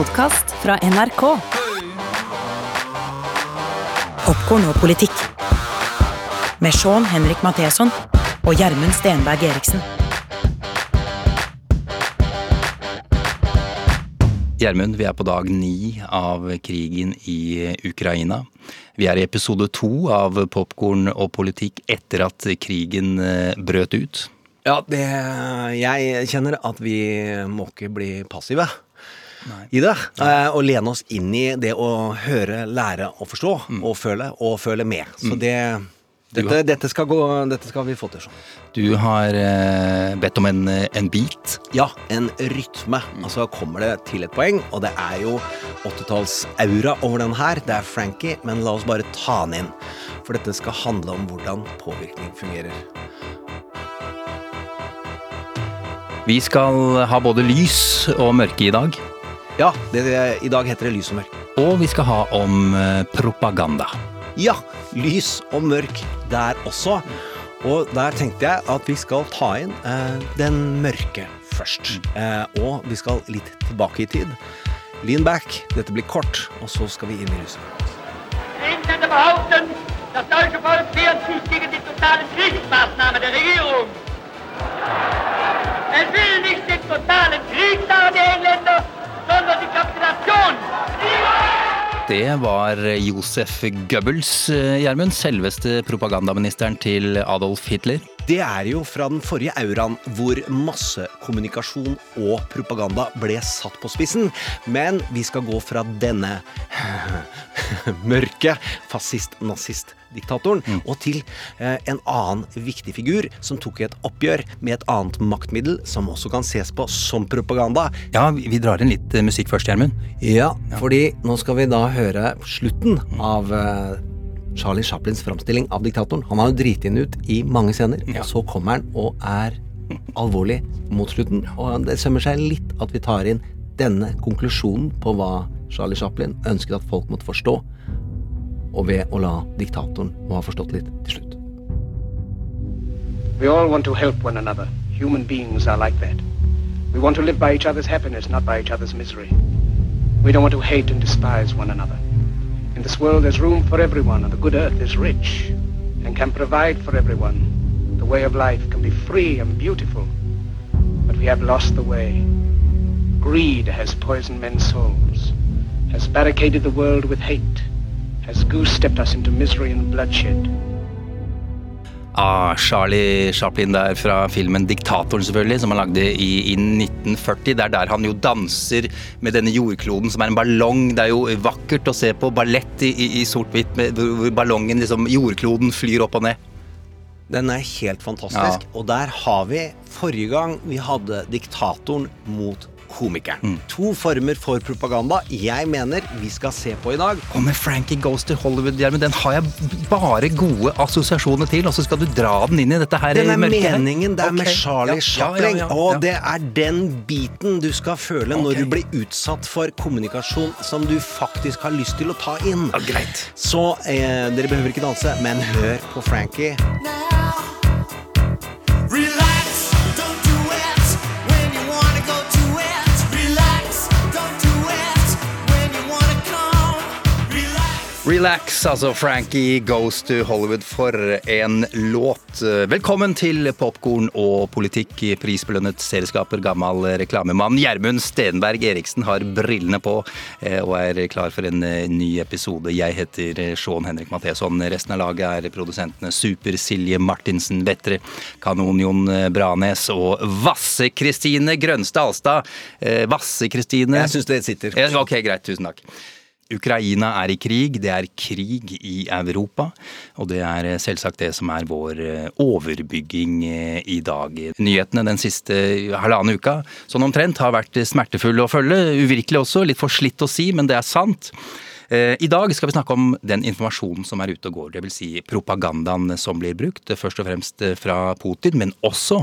podkast fra NRK. Popkorn og politikk. Med Sean Henrik Matheson og Gjermund Stenberg Eriksen. Gjermund, vi er på dag ni av krigen i Ukraina. Vi er i episode to av Popkorn og politikk etter at krigen eh, brøt ut. Ja, det, jeg kjenner at vi må ikke bli passive i det. Eh, og lene oss inn i det å høre, lære og forstå, og føle, og føle med. Så det dette, dette, skal gå, dette skal vi få til sånn. Du har eh, bedt om en, en beat. Ja, en rytme. Altså kommer det til et poeng, og det er jo 80-tallsaura over den her. Det er Frankie, men la oss bare ta den inn. For dette skal handle om hvordan påvirkning fungerer. Vi skal ha både lys og mørke i dag. Ja, det, i dag heter det lys og mørk. Og vi skal ha om eh, propaganda. Ja, lys og mørk der også. Og der tenkte jeg at vi skal ta inn eh, den mørke først. Eh, og vi skal litt tilbake i tid. Lean back, dette blir kort, og så skal vi inn i lyset. Das deutsche Volk wehrt sich gegen die totale Kriegsmaßnahme der Regierung. Es will nicht den totalen Krieg, die Engländer, sondern die Kapitulation. Det var Josef Goebbels, eh, Gjermund. Selveste propagandaministeren til Adolf Hitler. Det er jo fra den forrige auraen hvor massekommunikasjon og propaganda ble satt på spissen. Men vi skal gå fra denne mørke fascist-nazist-diktatoren og til eh, en annen viktig figur som tok et oppgjør med et annet maktmiddel som også kan ses på som propaganda. Ja, vi drar inn litt eh, musikk først, Gjermund. Ja, fordi nå skal vi da høre slutten av eh, Charlie Chaplins framstilling av diktatoren. Han har jo driti inn ut i mange scener, og så kommer han og er alvorlig mot slutten. Og det sømmer seg litt at vi tar inn denne konklusjonen på hva Charlie Chaplin ønsket at folk måtte forstå, og ved å la diktatoren må ha forstått litt til slutt. We all want to help one another. Human beings are like that. We want to live by each other's happiness, not by each other's misery. We don't want to hate and despise one another. In this world, there's room for everyone, and the good earth is rich and can provide for everyone. The way of life can be free and beautiful, but we have lost the way. Greed has poisoned men's souls, has barricaded the world with hate, has goose-stepped us into misery and bloodshed. Ah, Charlie Chaplin der fra filmen 'Diktatoren', selvfølgelig, som han lagde i, i 1940. Det er der han jo danser med denne jordkloden som er en ballong. Det er jo vakkert å se på ballett i, i, i sort-hvitt hvor ballongen, liksom, jordkloden, flyr opp og ned. Den er helt fantastisk. Og der har vi forrige gang vi hadde diktatoren mot komikeren. To former for propaganda jeg mener vi skal se på i dag. Og med Frankie Goes to Hollywood, Gjermund, den har jeg bare gode assosiasjoner til, og så skal du dra den inn i dette her Den er mørket meningen. Det er med Charlie ja, ja, Chaplin. ja, ja, Og det er den biten du skal føle når du blir utsatt for kommunikasjon som du faktisk har lyst til å ta inn. Ja, greit. Så eh, dere behøver ikke danse, men hør på Frankie. Relax. Altså Frankie Goes to Hollywood for en låt. Velkommen til Popkorn og politikk. Prisbelønnet serieskaper, gammel reklamemann Gjermund Stenberg Eriksen har brillene på eh, og er klar for en eh, ny episode. Jeg heter eh, Sean Henrik Matheson. Resten av laget er produsentene Super-Silje Martinsen Vettre, Kanon-Jon Branes og Vasse-Kristine Grønstad Alstad. Eh, Vasse-Kristine Jeg syns det sitter. Ok, greit. Tusen takk. Ukraina er i krig, det er krig i Europa, og det er eh, selvsagt det som er vår eh, overbygging eh, i dag. Nyhetene den siste halvannen uka, sånn omtrent, har vært smertefulle å følge, uvirkelig også, litt for slitt å si, men det er sant. Eh, I dag skal vi snakke om den informasjonen som er ute og går, dvs. Si propagandaen som blir brukt, først og fremst fra Putin, men også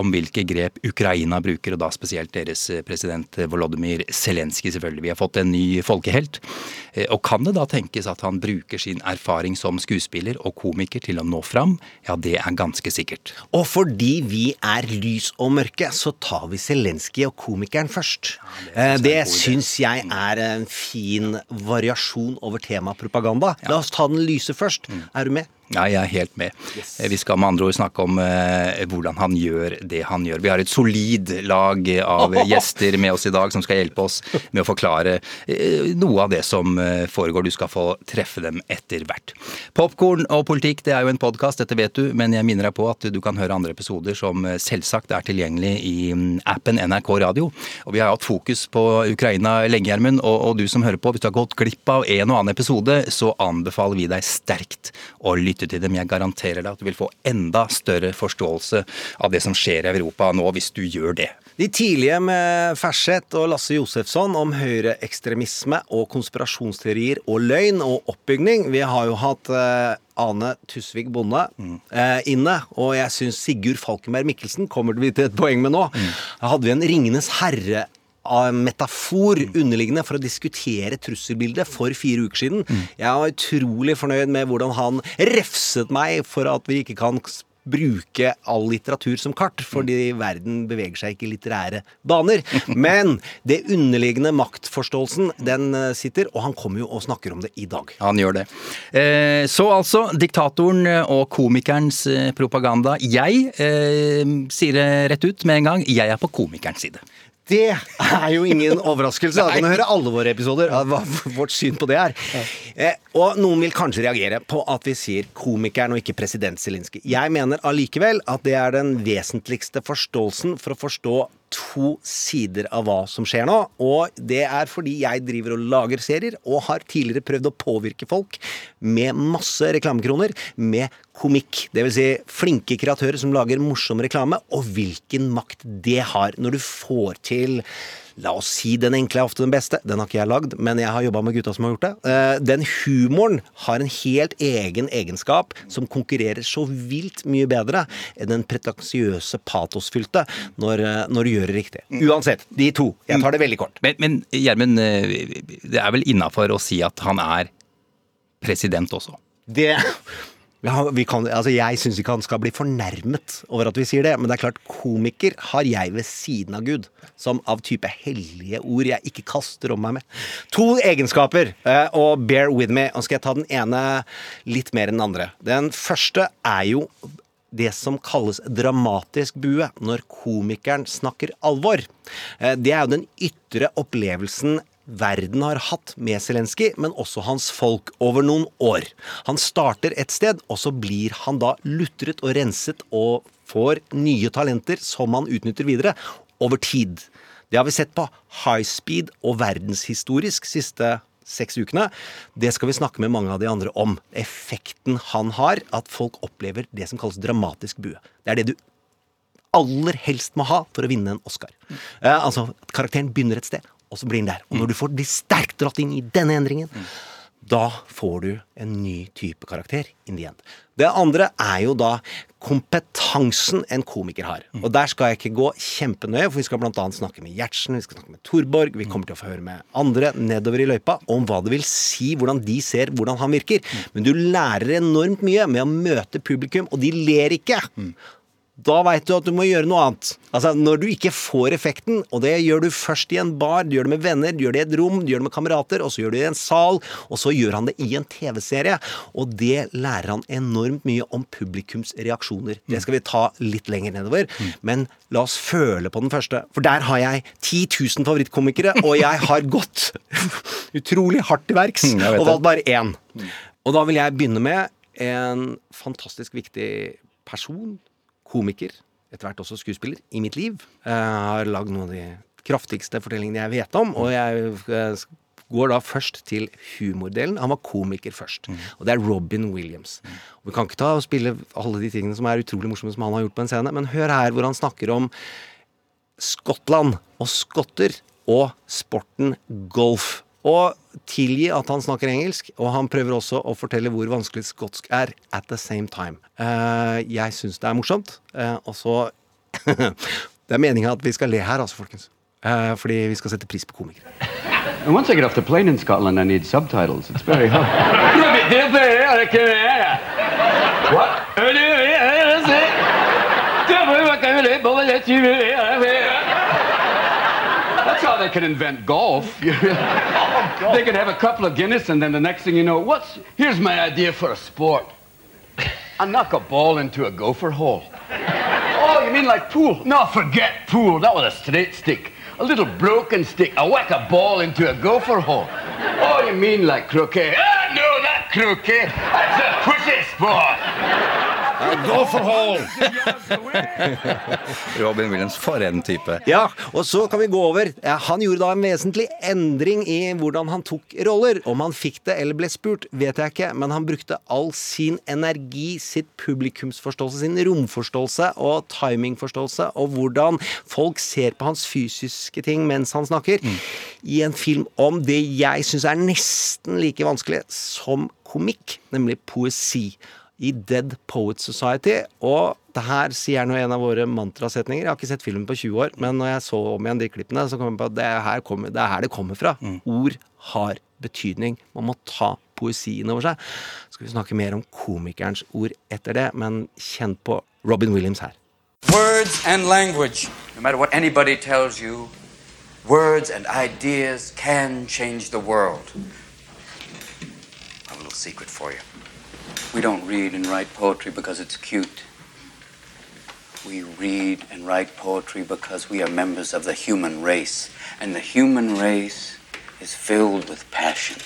om hvilke grep Ukraina bruker, og da spesielt deres president Volodymyr Zelenskyj, selvfølgelig. Vi har fått en ny folkehelt. Eh, Og kan det da tenkes at han bruker sin erfaring som skuespiller og komiker til å nå fram? Ja, det er ganske sikkert. Og fordi vi er lys og mørke, så tar vi Zelenskyj og komikeren først. Eh, Det syns jeg er en fin variasjon over temaet propaganda. La oss ta den lyse først. Er du med? Ja, jeg er helt med. Yes. Vi skal med andre ord snakke om eh, hvordan han gjør det han gjør. Vi har et solid lag av gjester med oss i dag som skal hjelpe oss med å forklare eh, noe av det som eh, foregår. Du skal få treffe dem etter hvert. Popkorn og politikk det er jo en podkast, dette vet du, men jeg minner deg på at du kan høre andre episoder som eh, selvsagt er tilgjengelig i mm, appen NRK Radio. Og vi har hatt fokus på Ukraina lenge, Gjermund, og, og du som hører på, hvis du har gått glipp av en og annen episode, så anbefaler vi deg sterkt å lytte til dem. Jeg garanterer deg at du vil få enda større forståelse av det som skjer i Europa nå, hvis du gjør det. De tidlige med Ferseth og Lasse Josefsson om høyreekstremisme og konspirasjonsteorier og løgn og oppbygning. Vi har jo hatt eh, Ane Tusvik Bonde mm. inne, og jeg syns Sigurd Falkenberg Mikkelsen kommer vi til et poeng med nå. Da hadde vi en Ringenes herre metafor underliggende for å diskutere trusselbildet for fire uker siden. Jeg var utrolig fornøyd med hvordan han refset meg for at vi ikke kan bruke all litteratur som kart, fordi verden beveger seg ikke i litterære baner. Men det underliggende maktforståelsen, den eh, sitter, og han kommer jo og snakker om det i dag. Han gjør det. Eh, så altså, diktatoren og komikerens eh, propaganda. Jeg eh, sier det rett ut med en gang, jeg er på komikerens side. Det er jo ingen overraskelse. Da kan du høre alle våre episoder hva vårt syn på det er. Eh, og noen vil kanskje reagere på at vi sier komikeren og ikke president Zelenskyj. Jeg mener allikevel at det er den vesentligste forståelsen for å forstå to sider av hva som skjer nå. Og det er fordi jeg driver og lager serier, og har tidligere prøvd å påvirke folk med masse reklamekroner med komikk. Vil si flinke kreatører som lager morsom reklame, og hvilken makt det har når du får til La oss si den enkle er ofte den beste. Den har ikke jeg lagd, men jeg har jobba med gutta som har gjort det. Eh, Den humoren har en helt egen egenskap som konkurrerer så vilt mye bedre enn den pretensiøse patosfylte når, eh, når du gjør det riktig. Uansett, de to. Jeg tar det veldig kort. Men, men Gjermund, eh, det er vel innafor å si at han er president også? Det kan, altså Jeg syns ikke han skal bli fornærmet over at vi sier det, men det er klart, komiker har jeg ved siden av Gud. Som av type hellige ord jeg ikke kaster om meg med. To egenskaper, eh, og bear with me. Og skal jeg ta den ene litt mer enn den andre. Den første er jo det som kalles dramatisk bue, når komikeren snakker alvor. Eh, Det er jo den ytre opplevelsen verden har hatt med Zelenskyj, men også hans folk over noen år. Han starter et sted, og så blir han da lutret og renset og får nye talenter som han utnytter videre over tid. Det har vi sett på high speed og verdenshistorisk siste seks ukene. Det skal vi snakke med mange av de andre om. Effekten han har, at folk opplever det som kalles dramatisk bue. Det er det du aller helst må ha for å vinne en Oscar. Eh, altså, karakteren begynner et sted, og så blir den der. Og når du får blir sterkt dratt inn i denne endringen, da får du en ny type karakter in the end. Det andre er jo da kompetansen en komiker har. Og der skal jeg ikke gå kjempenøye, for vi skal annet snakke med Gjertsen, vi skal snakke med Torborg, vi kommer til å få høre med andre nedover i løypa om hva det vil si, hvordan de ser hvordan han virker. Men du lærer enormt mye med å møte publikum, og de ler ikke. Da veit du at du må gjøre noe annet. Altså Når du ikke får effekten, og det gjør du først i en bar, du gjør det med venner, du gjør det i et rom, du gjør det med kamerater, og så gjør du det i en sal, og så gjør han det i en TV-serie. Og det lærer han enormt mye om publikums reaksjoner. Det skal vi ta litt lenger nedover, men la oss føle på den første. For der har jeg 10 000 favorittkomikere, og jeg har gått utrolig hardt til verks, Mm, og valgt bare én. Og da vil jeg begynne med en fantastisk viktig person komiker, etter hvert også skuespiller, i mitt liv. Jeg har lagd noen av de kraftigste fortellingene jeg vet om, og jeg eh, går da først til humordelen. Han var komiker først, og det er Robin Williams. Og vi kan ikke ta og spille alle de tingene som er utrolig morsomme som han har gjort på en scene, men hør her hvor han snakker om Skottland og skotter og sporten golf. Og tilgi at han snakker engelsk, og han prøver også å fortelle hvor vanskelig skotsk er at the same time. Uh, jeg syns det er morsomt, Uh, og så Det er meninga at vi skal le her, altså, folkens. Uh, fordi vi skal sette pris på komikere. And once I get off the plane in Scotland, I need subtitles. It's very hard. What? They could invent golf. They could have a couple of Guinness, and then the next thing you know, what's here's my idea for a sport. I knock a ball into a gopher hole. Oh, you mean like pool? No, forget pool. That was a straight stick. A little broken stick. I whack a ball into a gopher hole. Oh, you mean like croquet? Ah, no, not croquet. That's a pussy sport. Robin Williams, for en type. Ja, og så kan vi gå over. Han gjorde da en vesentlig endring i hvordan han tok roller. Om han fikk det eller ble spurt, vet jeg ikke, men han brukte all sin energi, sitt publikumsforståelse, sin romforståelse og timingforståelse, og hvordan folk ser på hans fysiske ting mens han snakker, i en film om det jeg syns er nesten like vanskelig som komikk, nemlig poesi i Dead Poets Society. Og det her sier nå en av våre mantrasetninger. Jeg har ikke sett filmen på 20 år, men når jeg så om igjen de klippene, så kom jeg på at det er her, kommer, det, er her det kommer fra. Ord har betydning. Man må ta poesien over seg. Så skal vi snakke mer om komikerens ord etter det, men kjenn på Robin Williams her. Words and language. No matter what anybody tells you, words and ideas can change the world. A little secret for you. We don't read and write poetry because it's cute. We read and write poetry because we are members of the human race. And the human race is filled with passion.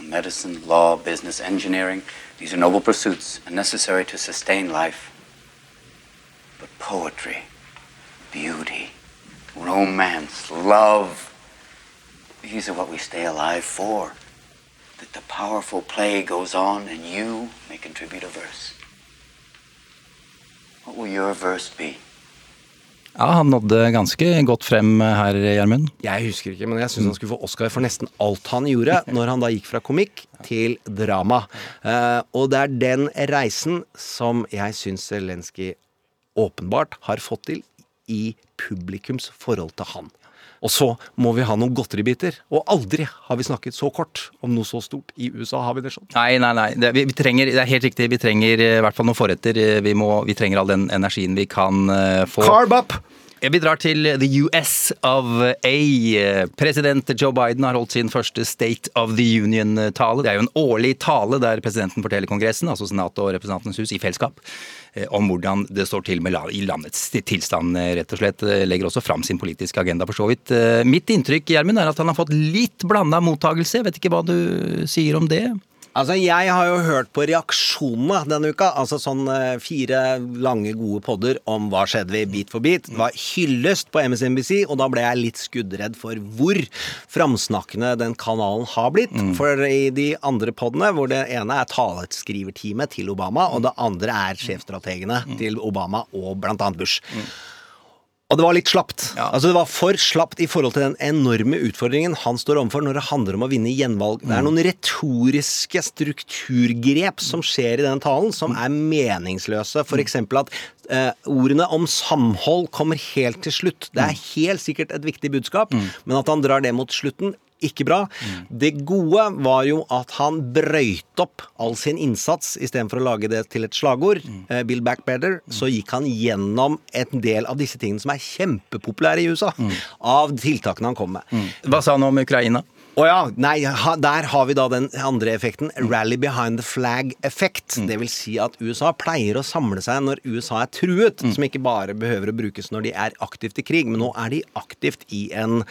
Medicine, law, business, engineering, these are noble pursuits and necessary to sustain life. But poetry, beauty, romance, love, these are what we stay alive for. That the powerful play goes on and you may contribute a verse. What will your verse be? Ja, han nådde ganske godt frem her, Gjermund. Jeg husker ikke, men jeg syns han skulle få Oscar for nesten alt han gjorde, når han da gikk fra komikk til drama. Eh, og det er den reisen som jeg syns Zelenskyj åpenbart har fått til i publikums forhold til han. Og så må vi ha noen godteribiter. Og aldri har vi snakket så kort om noe så stort i USA. Har vi det sånn? Nei, nei, nei. Det, vi, vi trenger, det er helt riktig. Vi trenger eh, i hvert fall noen forretter. Eh, Vi, må, vi trenger all den energien vi kan uh, få. Carb up! Vi drar til the US of A. President Joe Biden har holdt sin første State of the Union-tale. Det er jo en årlig tale der presidenten forteller Kongressen, altså Senatet og Representantenes hus, i fellesskap, eh, om hvordan det står til med landets tilstand, eh, rett og slett. Eh, Legger også fram sin politiske agenda, for så vidt. Mitt inntrykk, Gjermund, er at han har fått litt blanda mottagelse. Vet ikke hva du sier om det? Altså, Jeg har jo hørt på reaksjonene denne uka. Altså sånn eh, fire lange, gode podder om hva skjedde vi bit for bit. Det var hyllest på MSNBC, og da ble jeg litt skuddredd for hvor framsnakkende den kanalen har blitt. For i de andre poddene, hvor det ene er taleskriverteamet til Obama, og det andre er sjefstrategene til Obama og blant annet Bush. Og det var litt slapt. Ja. Altså Det var for slapt i forhold til den enorme utfordringen han står overfor når det handler om å vinne gjenvalg. Det er noen retoriske strukturgrep som skjer i den talen, som er meningsløse. For eksempel at eh, ordene om samhold kommer helt til slutt. Det er helt sikkert et viktig budskap, men at han drar det mot slutten ikke bra. Det gode var jo at han brøyt opp all sin innsats istedenfor å lage det til et slagord. eh, Build back better. Så gikk han gjennom en del av disse tingene som er kjempepopulære i USA. Av tiltakene han kom med. Hva sa han om Ukraina? Å ja, nei, ha, der har vi da den andre effekten. Rally behind the flag-effekt. Det vil si at USA pleier å samle seg når USA er truet, som ikke bare behøver å brukes når de er aktivt i krig, men nå er de aktivt i en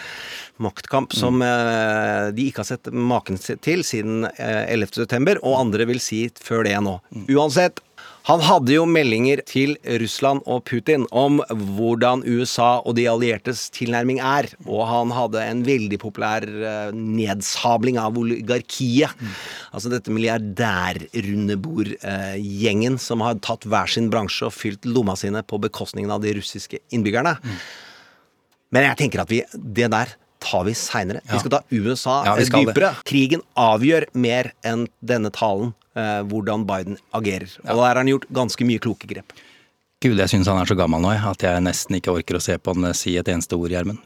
maktkamp som eh, de ikke har sett maken til siden eh, 11. september, og andre vil si før det nå. Uansett, han hadde jo meldinger til Russland og Putin om hvordan USA og de alliertes tilnærming er, og han hadde en veldig populær eh, nedsabling av oligarkiet. Altså dette milliardærrundebordgjengen som har tatt hver sin bransje og fylt lomma sine på bekostningen av de russiske innbyggerne. Men jeg tenker at vi, det der tar vi seinere. Vi skal ta USA Ja, skal dypere. det. Krigen avgjør mer enn denne talen eh, hvordan Biden agerer. Og der har han gjort ganske mye kloke grep. Gud, jeg syns han er så gammel nå jeg, at jeg nesten ikke orker å se på han si et eneste ord, Gjermund.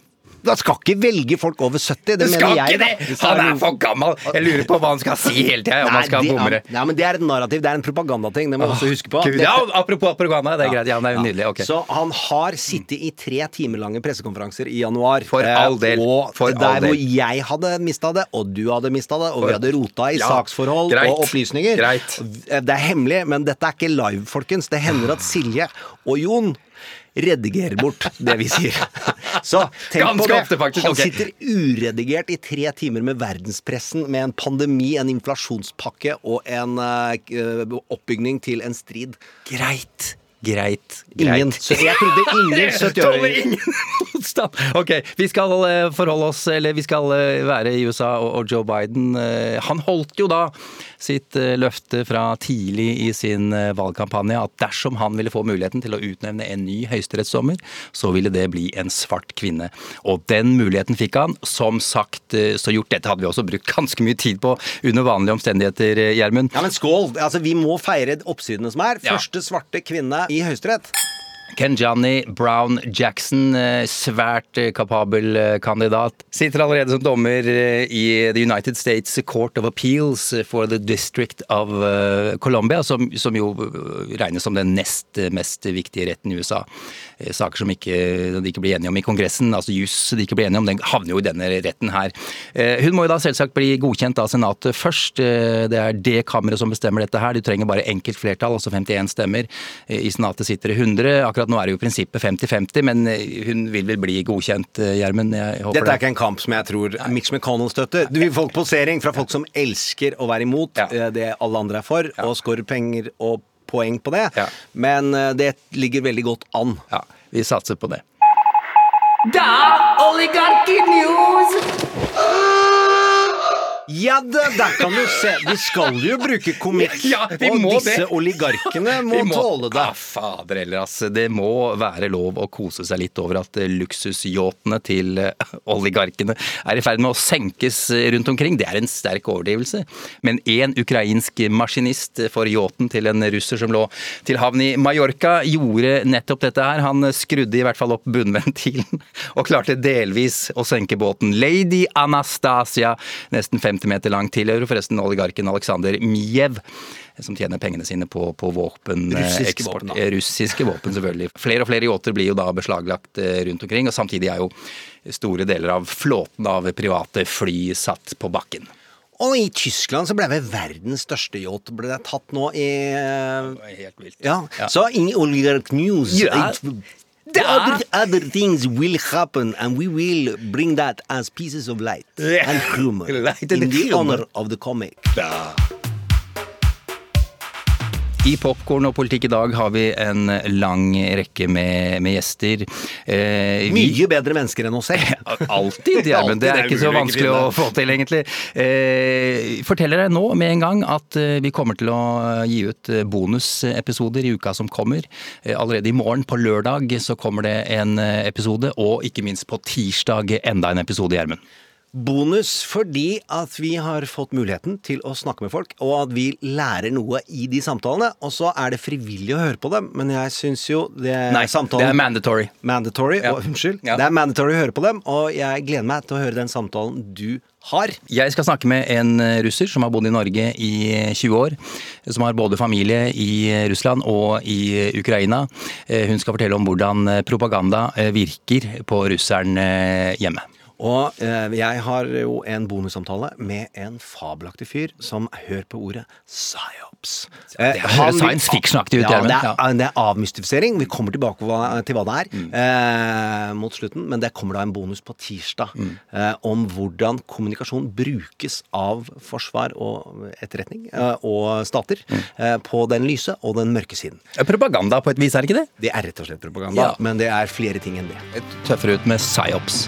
Da skal ikke velge folk over 70, det mener jeg. da. Det. Han er for gammel! Jeg lurer på hva han skal si hele tida, om han skal det, bomre. ja, men det er et narrativ, det er en propagandating. Det må vi også huske på. Gud, ja, apropos propaganda, det er greit. Ja, det er jo nydelig. Okay. Så han har sittet i tre timer lange pressekonferanser i januar. For Eh, all del. Og For der hvor jeg hadde mista det, og du hadde mista det, og vi hadde rota i Ja, saksforhold greit. og opplysninger. Greit. Det er hemmelig, men dette er ikke live, folkens. Det hender at Silje og Jon redigerer bort det vi sier. Så tenk Ganske på det. ofte, faktisk. Han sitter uredigert i tre timer med verdenspressen, med en pandemi, en inflasjonspakke og en uh, oppbygning til en strid. Greit. Greit. Ingen. greit. Så jeg trodde ingen Tåler 70-åringer Stopp. Ok, vi skal eh, forholde oss, eller vi skal eh, være i USA, og, Joe Biden eh, Han holdt jo da sitt løfte fra tidlig i sin valgkampanje at dersom han ville få muligheten til å utnevne en ny høyesterettsdommer, så ville det bli en svart kvinne. Og den muligheten fikk han. Som sagt så gjort. Dette hadde vi også brukt ganske mye tid på under vanlige omstendigheter, Gjermund. Ja, men skål! Altså, Vi må feire oppsidene som er. Første svarte kvinne i Høyesterett. Kenjani Brown Jackson, eh, svært eh, kapabel eh, kandidat, sitter allerede som dommer i The United States Court of Appeals for the District of Colombia, Columbia, som, som jo regnes som den nest mest viktige retten i USA. Eh, Saker som ikke, de ikke blir enige om i Kongressen, altså juss de ikke blir enige om, den havner jo i denne retten her. Eh, Hun må jo da selvsagt bli godkjent av Senatet først. Eh, Det er det kammeret som bestemmer dette her. Du trenger bare enkelt flertall, altså 51 stemmer. I Senatet sitter det 100. Akkurat nå er det jo prinsippet 50-50, men hun vil vel bli godkjent, Gjermund? Dette er det. ikke en kamp som jeg tror Mitch McConnell støtter. Du vil få posering fra folk som elsker å være imot Ja. det alle andre er for, og skårer penger og poeng på det. Ja. Men eh, det ligger veldig godt an. Ja, vi satser på det. Ja, det, der kan du se. Vi skal jo bruke komikk, Ja, vi og må disse det. oligarkene må, Vi tåle det. Ja, fader heller, ass. Det må være lov å kose seg litt over at eh, luksusyachtene til eh, oligarkene er i ferd med å senkes eh, rundt omkring. Det er en sterk overdrivelse. Men én ukrainsk maskinist for yachten til en russer som lå til havn i Mallorca, gjorde nettopp dette her. Han skrudde i hvert fall opp bunnventilen og klarte delvis å senke båten. Lady Anastasia, nesten 50 meter lang, tilhører forresten oligarken Aleksandr Miev som tjener pengene sine på, på våpen. eh, Russiske eksport. våpen, da. Eh, Russiske våpen, selvfølgelig. Flere og flere yachter blir jo da beslaglagt eh, rundt omkring, og samtidig er jo store deler av flåten av private fly satt på bakken. Og i Tyskland så ble vel verdens største yacht ble det tatt nå i eh, Helt vilt. Ja. Ja. Så in oligark news Ja. The other, other things will happen, and we will bring that as pieces of light Yeah. and humor Light in the humor. honor of the comic. I Popkorn og politikk i dag har vi en lang rekke med, med gjester. Eh, vi- Mye bedre mennesker enn oss selv. Alltid, Gjermund. Det er ikke så vanskelig å få til, egentlig. Eh, forteller deg nå med en gang at eh, vi kommer til å gi ut eh, bonusepisoder i uka som kommer. Eh, allerede i morgen, på lørdag, så kommer det en episode, og ikke minst på tirsdag enda en episode, Gjermund. Bonus fordi at vi har fått muligheten til å snakke med folk, og at vi lærer noe i de samtalene. Og så er det frivillig å høre på dem, men jeg syns jo det Nei, samtalen det er mandatory. Mandatory, Ja. og, unnskyld. Ja. Det er mandatory å høre på dem, og jeg gleder meg til å høre den samtalen du har. Jeg skal snakke med en eh, russer som har bodd i Norge i 20 år. Som har både familie i Russland og i Ukraina. Eh, Hun skal fortelle om hvordan eh, propaganda eh, virker på russeren eh, hjemme. Og eh, jeg har jo en bonussamtale med en fabelaktig fyr som hører på ordet psyops. Eh, Det høres science fiction-aktig ut, Ja, det er, Ja. det er avmystifisering. Vi kommer tilbake hva- til hva det er Mm. eh, mot slutten, men det kommer da en bonus på tirsdag Mm. eh, om hvordan kommunikasjon brukes av forsvar og etterretning eh, og stater Mm. eh, på den lyse og den mørke siden. Propaganda på et vis, er det ikke det? Det er rett og slett propaganda, Ja. men det er flere ting enn det. Tøffere ut med psyops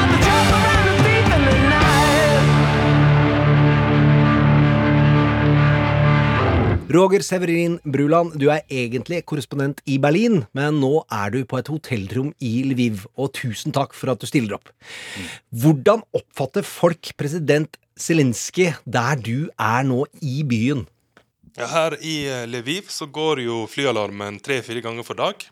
Roger Severin Bruland, du er egentlig korrespondent i Berlin, men nå er du på et hotellrom i Lviv, og tusen takk for at du stiller opp. Hvordan oppfatter folk president Zelenskyj der du er nå i byen? Her i eh, Lviv så går jo flyalarmen tre-fire ganger for dag.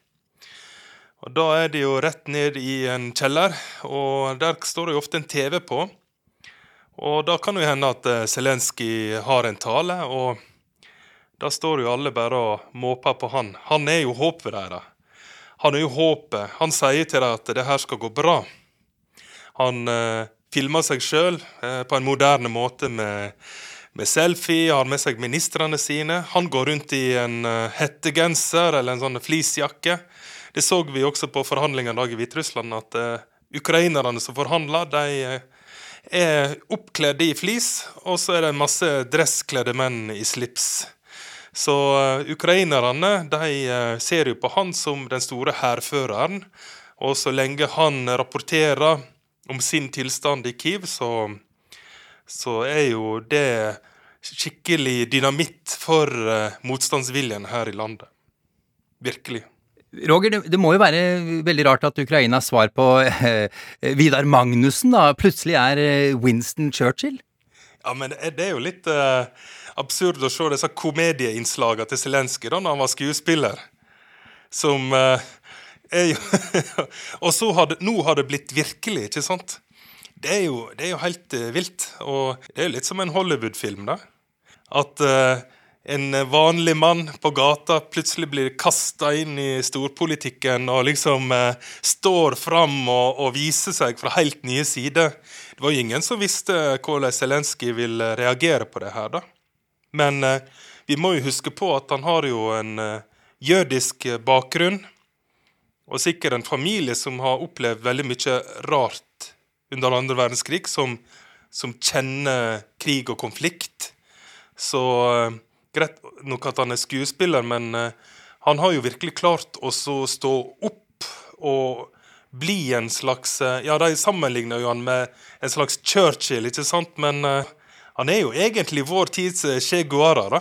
Og Da er det jo rett ned i en kjeller, og der står det jo ofte en TV på. Og da kan det hende at eh, Zelenskyj har en tale, og da står jo alle bare og måper på han. Han er jo håpet deres. Han er jo håpet. Han sier til dem at det her skal gå bra. Han eh, filmer seg sjøl eh, på en moderne måte med, med selfie, har med seg ministrene sine. Han går rundt i en eh, hettegenser eller en sånn fleecejakke. Det så vi også på forhandlingene i Hviterussland, at eh, ukrainerne som forhandler, de eh, er oppkledde i flis, og så er det masse dresskledde menn i slips. Så uh, ukrainerne de uh, ser jo på han som den store hærføreren. Og så lenge han rapporterer om sin tilstand i Kiev, så, så er jo det skikkelig dynamitt for uh, motstandsviljen her i landet. Virkelig. Roger, det, det må jo være veldig rart at Ukrainas svar på eh, Vidar Magnussen da plutselig er eh, Winston Churchill? Ja, men det det er jo litt eh, absurd å se disse komedieinnslagene til Zelenskyj da når han var skuespiller. Som eh, er jo Og så har nå har det blitt virkelig, ikke sant? Det er jo, det er jo helt eh, vilt. Og det er jo litt som en Hollywood-film, da. At eh, en vanlig mann på gata plutselig blir kasta inn i storpolitikken og liksom eh, står fram og, og viser seg fra helt nye sider. Det var jo ingen som visste hvordan Zelenskyj ville reagere på det her, da. Men eh, vi må jo huske på at han har jo en eh, jødisk bakgrunn, og sikkert en familie som har opplevd veldig mye rart under andre verdenskrig, som, som kjenner krig og konflikt. Så eh, greit nok at han er skuespiller, men eh, han har jo virkelig klart å stå opp og bli en slags eh, Ja, de sammenligner jo han med en slags Churchill, ikke sant? Men eh, han er jo egentlig vår tids eh, Che Guara, da.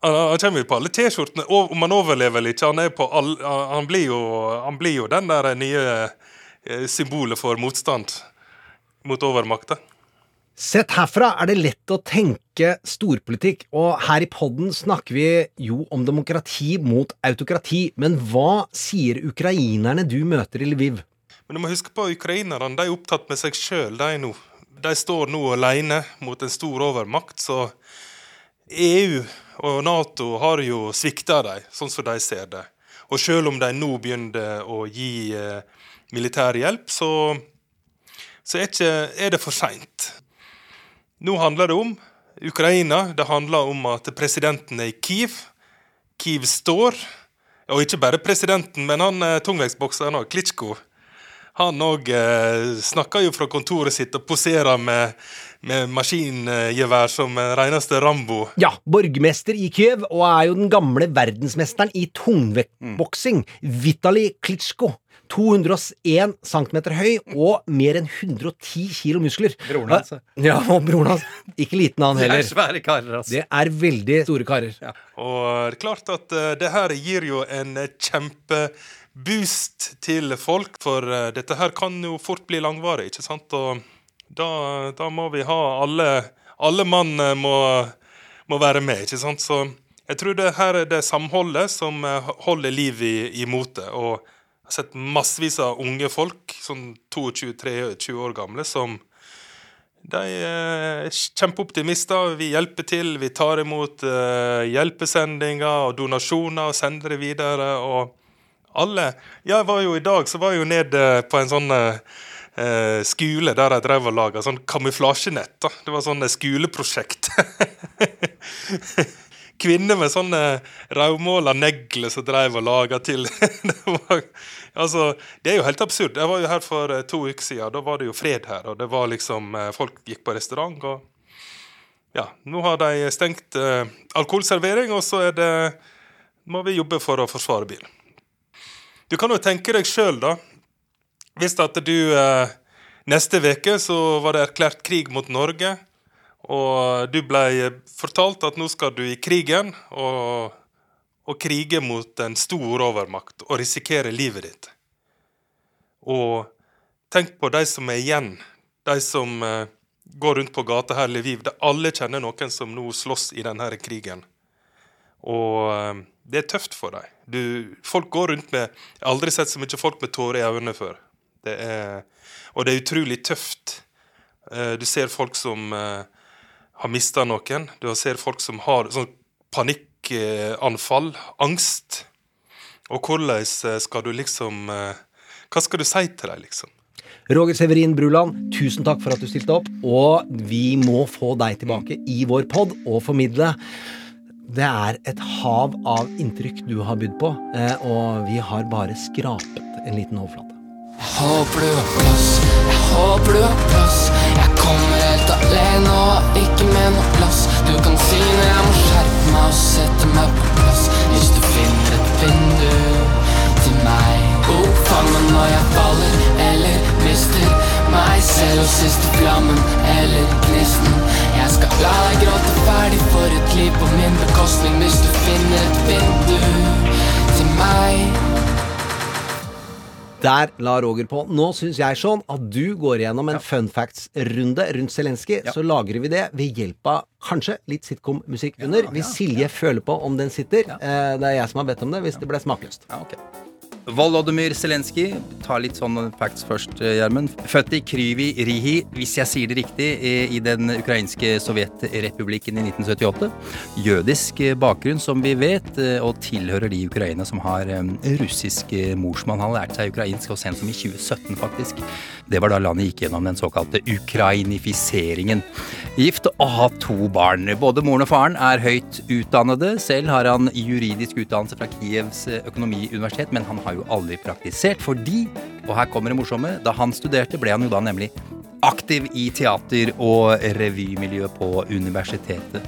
Han, han kommer jo på alle T-skjortene. og Om han overlever eller ikke, han, på all, han, blir jo, han blir jo den der nye eh, symbolet for motstand mot overmakta. Sett herfra er det lett å tenke storpolitikk, og her i podden snakker vi jo om demokrati mot autokrati, men hva sier ukrainerne du møter i Lviv? Men du må huske på ukrainerne. De er opptatt med seg sjøl, de nå. De står nå alene mot en stor overmakt, så EU og Nato har jo svikta dem, sånn som de ser det. Og selv om de nå begynner å gi eh, militær hjelp, så, så er, ikke, er det for seint. Nå handler det om Ukraina. Det handler om at presidenten er i Kiev. Kiev står. Og ikke bare presidenten, men han eh, tungvektsbokseren òg, Klitsjko. Han òg eh, snakker jo fra kontoret sitt og poserer med, med maskingevær som en reneste Rambo. Ja, borgermester i Kyiv, og er jo den gamle verdensmesteren i tungvektboksing, Vitali Klitsjko. 201 cm høy og mer enn 110 kilo muskler. Broren hans, ja. Ja, og broren hans. Ikke liten han heller. Det er svære karer, altså. Det er veldig store karer. Og det er klart at eh, det her gir jo en eh, kjempeboost til folk, for eh, dette her kan jo fort bli langvarig, ikke sant? Og da, da må vi ha alle Alle mann eh, må, må være med, ikke sant? Så jeg tror det her er det samholdet som eh, holder liv i, i motet. Og jeg har sett massevis av unge folk, sånn 22-23 år gamle, som de er kjempeoptimister. Vi hjelper til. Vi tar imot hjelpesendinger og donasjoner og sender det videre. Og alle Ja, jeg var jo i dag så var jeg jo nede på en sånn eh, skole der jeg drev og laga sånn kamuflasjenett. da. Det var sånn skoleprosjekt. Kvinner med sånne rødmåla negler som drev og laga til. det, var, altså, det er jo helt absurd. Jeg var jo her for eh, to uker siden. Da var det jo fred her. og det var liksom, eh, Folk gikk på restaurant. og ja, Nå har de stengt eh, alkoholservering, og så det, må vi jobbe for å forsvare bilen. Du kan jo tenke deg sjøl, da. Hvis at du eh, Neste uke så var det erklært krig mot Norge. Og du ble fortalt at nå skal du i krigen og, og krige mot en stor overmakt og risikere livet ditt. Og tenk på de som er igjen, de som eh, går rundt på gata her i Lviv. Alle kjenner noen som nå slåss i denne krigen. Og eh, det er tøft for dem. Du, folk går rundt med Jeg har aldri sett så mye folk med tårer i øynene før. Det er, og det er utrolig tøft. Eh, Du ser folk som eh, har mista noen. Du ser folk som har sånn panikkanfall, angst. Og hvordan eh, skal du liksom Hva skal du si til dem, liksom? Roger Severin Bruland, tusen takk for at du stilte opp. Og vi må få deg tilbake i vår pod og formidle. Det er et hav av inntrykk du har bydd på, eh, og vi har bare skrapet en liten overflate. Jeg Håper du har plass, jeg håper du har plass. Jeg kommer helt alene og ikke med noe plass. Du kan si når jeg må skjerpe meg og sette meg på plass. Hvis du finner et vindu til meg. oppfang fang meg når jeg faller eller mister meg selv og siste flammen eller gnisten. Jeg skal la deg gråte ferdig for et liv på min bekostning. Hvis du finner et vindu til meg. Der la Roger på. Nå syns jeg sånn at du går igjennom en fun facts-runde rundt Zelenskyj. Så lagrer vi det ved hjelp av kanskje litt sitcom-musikk under. Hvis Silje føler på om den sitter. Eh, Det er jeg som har bedt om det, hvis det ble smakløst. Volodymyr Zelenskyj. Ta litt sånn facts først, eh, Gjermund. Født i Kryvi Rihi, hvis jeg sier det riktig, eh, i den ukrainske sovjetrepublikken i 1978. Jødisk eh, bakgrunn, som vi vet, og tilhører de i Ukraina som har russisk morsmann. Han lærte seg ukrainsk og sent som i 2017, faktisk. Det var da landet gikk gjennom den såkalte ukrainifiseringen. Gift og har to barn. Både moren og faren er høyt utdannede. Selv har han juridisk utdannelse fra Kievs eh, økonomiuniversitet, men han har jo aldri praktisert fordi, og her kommer det morsomme, da han studerte ble han jo da nemlig aktiv i teater- og revymiljø på universitetet.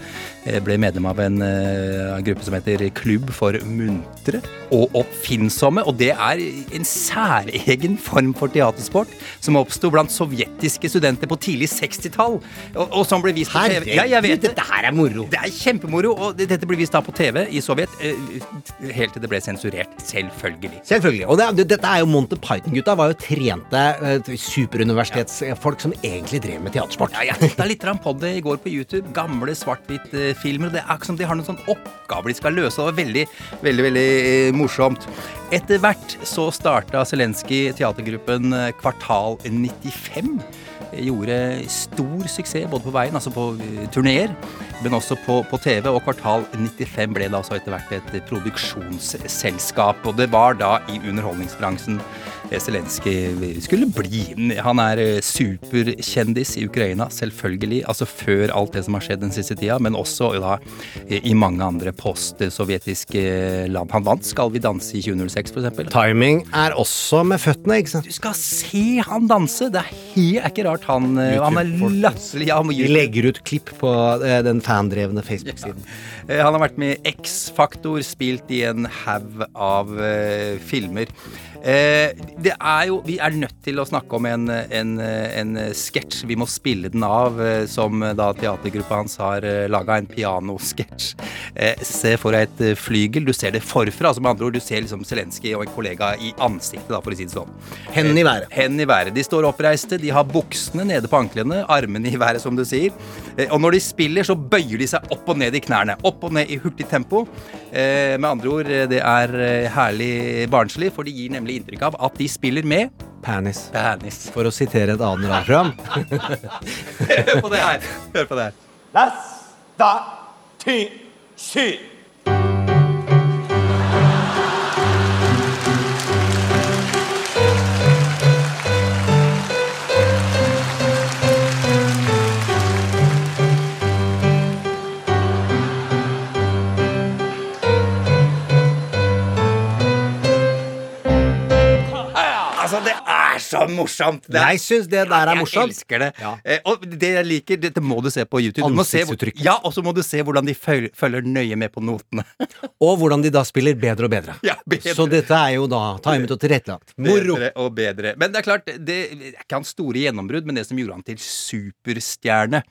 Eh, Ble medlem av en en gruppe som heter Klubb for muntre og oppfinnsomme. Og det er en særegen form for teatersport som oppsto blant sovjetiske studenter på tidlig 60-tall. Og, og som ble vist på TV. Herregud, Ja, jeg vet det. dette her er moro. Det er kjempemoro, og dette ble vist da på TV i Sovjet. eh, Helt til det ble sensurert. Selvfølgelig. Selvfølgelig. Og det, det, dette er jo Monty Python-gutta var jo trente superuniversitetsfolk superuniversitetsfolk som egentlig drev med teatersport. Ja, jeg titta litt på det i går på YouTube. Gamle svart-hvitt-filmer. og Det er akkurat som de har noen sånn oppgave de skal løse. Det var veldig, veldig veldig eh, morsomt. Etter hvert så starta Zelenskyj teatergruppen eh, Kvartal 95. Gjorde stor suksess både på veien, altså på eh, turneer, men også på, på TV. Og Kvartal 95 ble da så etter hvert et produksjonsselskap. Og det var da i underholdningsbransjen Zelenskyj skulle bli. Han er eh, superkjendis i Ukraina, selvfølgelig. Altså før alt det som har skjedd den siste tida, men også da eh, i mange andre post-sovjetiske land. Han vant Skal vi danse i 2006, f.eks. Timing er også med føttene, ikke sant? Du skal se han danse! Det er, helt, er ikke rart han eh, Han er latterlig. Ja, Vi legger ut klipp på eh, den fandrevne Facebook-siden. Ja. Han har vært med i X-Faktor, spilt i en haug av eh, filmer. Eh, det er jo Vi er nødt til å snakke om en, en, en sketsj. Vi må spille den av, eh, som da teatergruppa hans har eh, laga. En pianosketsj. Eh, se for deg et flygel. Du ser det forfra. altså med andre ord, Du ser liksom Zelenskyj og en kollega i ansiktet, da, for å si det sånn. Hendene i været. Hendene i været. De står oppreiste, de har buksene nede på anklene, armene i været, som du sier. Og når de spiller, så bøyer de seg opp og ned i knærne. Opp og ned i hurtig tempo. Eh, Med andre ord, eh, det er eh, herlig barnslig, for de gir nemlig inntrykk av at de spiller med Panis. Panis. For å sitere et annet radioprogram. Hør på det her. Hør på det her. Det er så morsomt! Det Jeg syns det der er morsomt. Jeg elsker det. Ja. Eh, og det jeg liker, dette må du se på YouTube. Du må se, ja, og så må du se hvordan de følger, følger nøye med på notene. Og hvordan de da spiller bedre og bedre. Ja, bedre. Så dette er jo da timet og tilrettelagt. Moro! Bedre og bedre. Men det er klart, det er ikke hans store gjennombrudd, men det som gjorde han til superstjerne,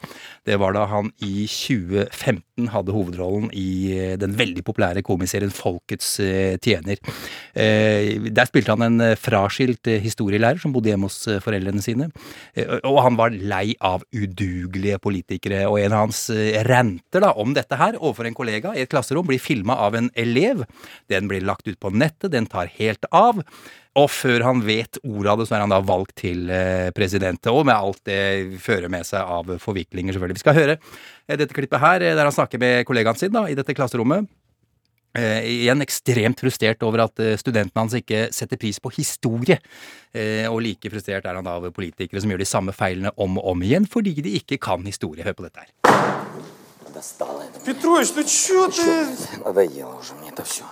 det var da han i 2015 hadde hovedrollen i eh, den veldig populære komiserien Folkets eh, tjener. Eh, Der spilte han en eh, fraskilt historielærer som bodde hjemme hos eh, foreldrene sine. Eh, Og han var lei av udugelige politikere, og en av hans renter ranter da, om dette her overfor en kollega i et klasserom blir filma av en elev. Den blir lagt ut på nettet, den tar helt av. Og før han vet ordet av det, så er han da valgt til eh, president. Og med alt det fører med seg av forviklinger, selvfølgelig. Vi skal høre eh, dette klippet her, eh, der han snakker med kollegaen sin da, i dette klasserommet. Eh, igjen ekstremt frustrert over at eh, studentene hans ikke setter pris på historie. Eh, og like frustrert er han da over politikere som gjør de samme feilene om og om igjen fordi de ikke kan historie. Hør på dette her. Достало это. Петрович, ну чё ты? Надоело уже мне это все.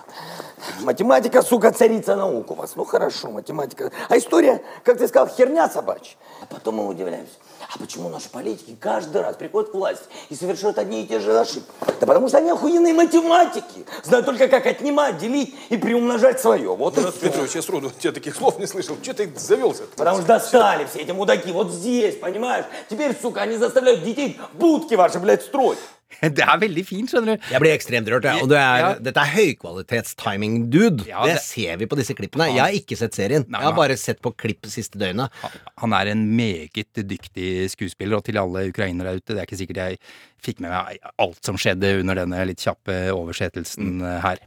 Математика, сука, царица наук у вас. Ну хорошо, математика. А история, как ты сказал, херня собачья. А потом мы удивляемся. А почему наши политики каждый раз приходят к власти и совершают одни и те же ошибки? Да потому что они охуенные математики. Знают только, как отнимать, делить и приумножать свое. Вот и Петр всё. Петрович, я сроду тебя таких слов не слышал. Чё ты завелся? Потому что достали все эти мудаки вот здесь, понимаешь? Теперь, сука, они заставляют детей будки ваши, блядь, строить. Det er veldig fint, skjønner du. Jeg blir ekstremt rørt. Ja. Og det er, Ja. dette er høykvalitets-timing, dude. Ja, det, det- ser vi på disse klippene. Jeg har ikke sett serien. Nei, jeg har bare sett på klipp siste døgnet. Han er en meget dyktig skuespiller, og til alle ukrainere der ute, det er ikke sikkert jeg fikk med meg alt som skjedde under denne litt kjappe oversettelsen mm. her.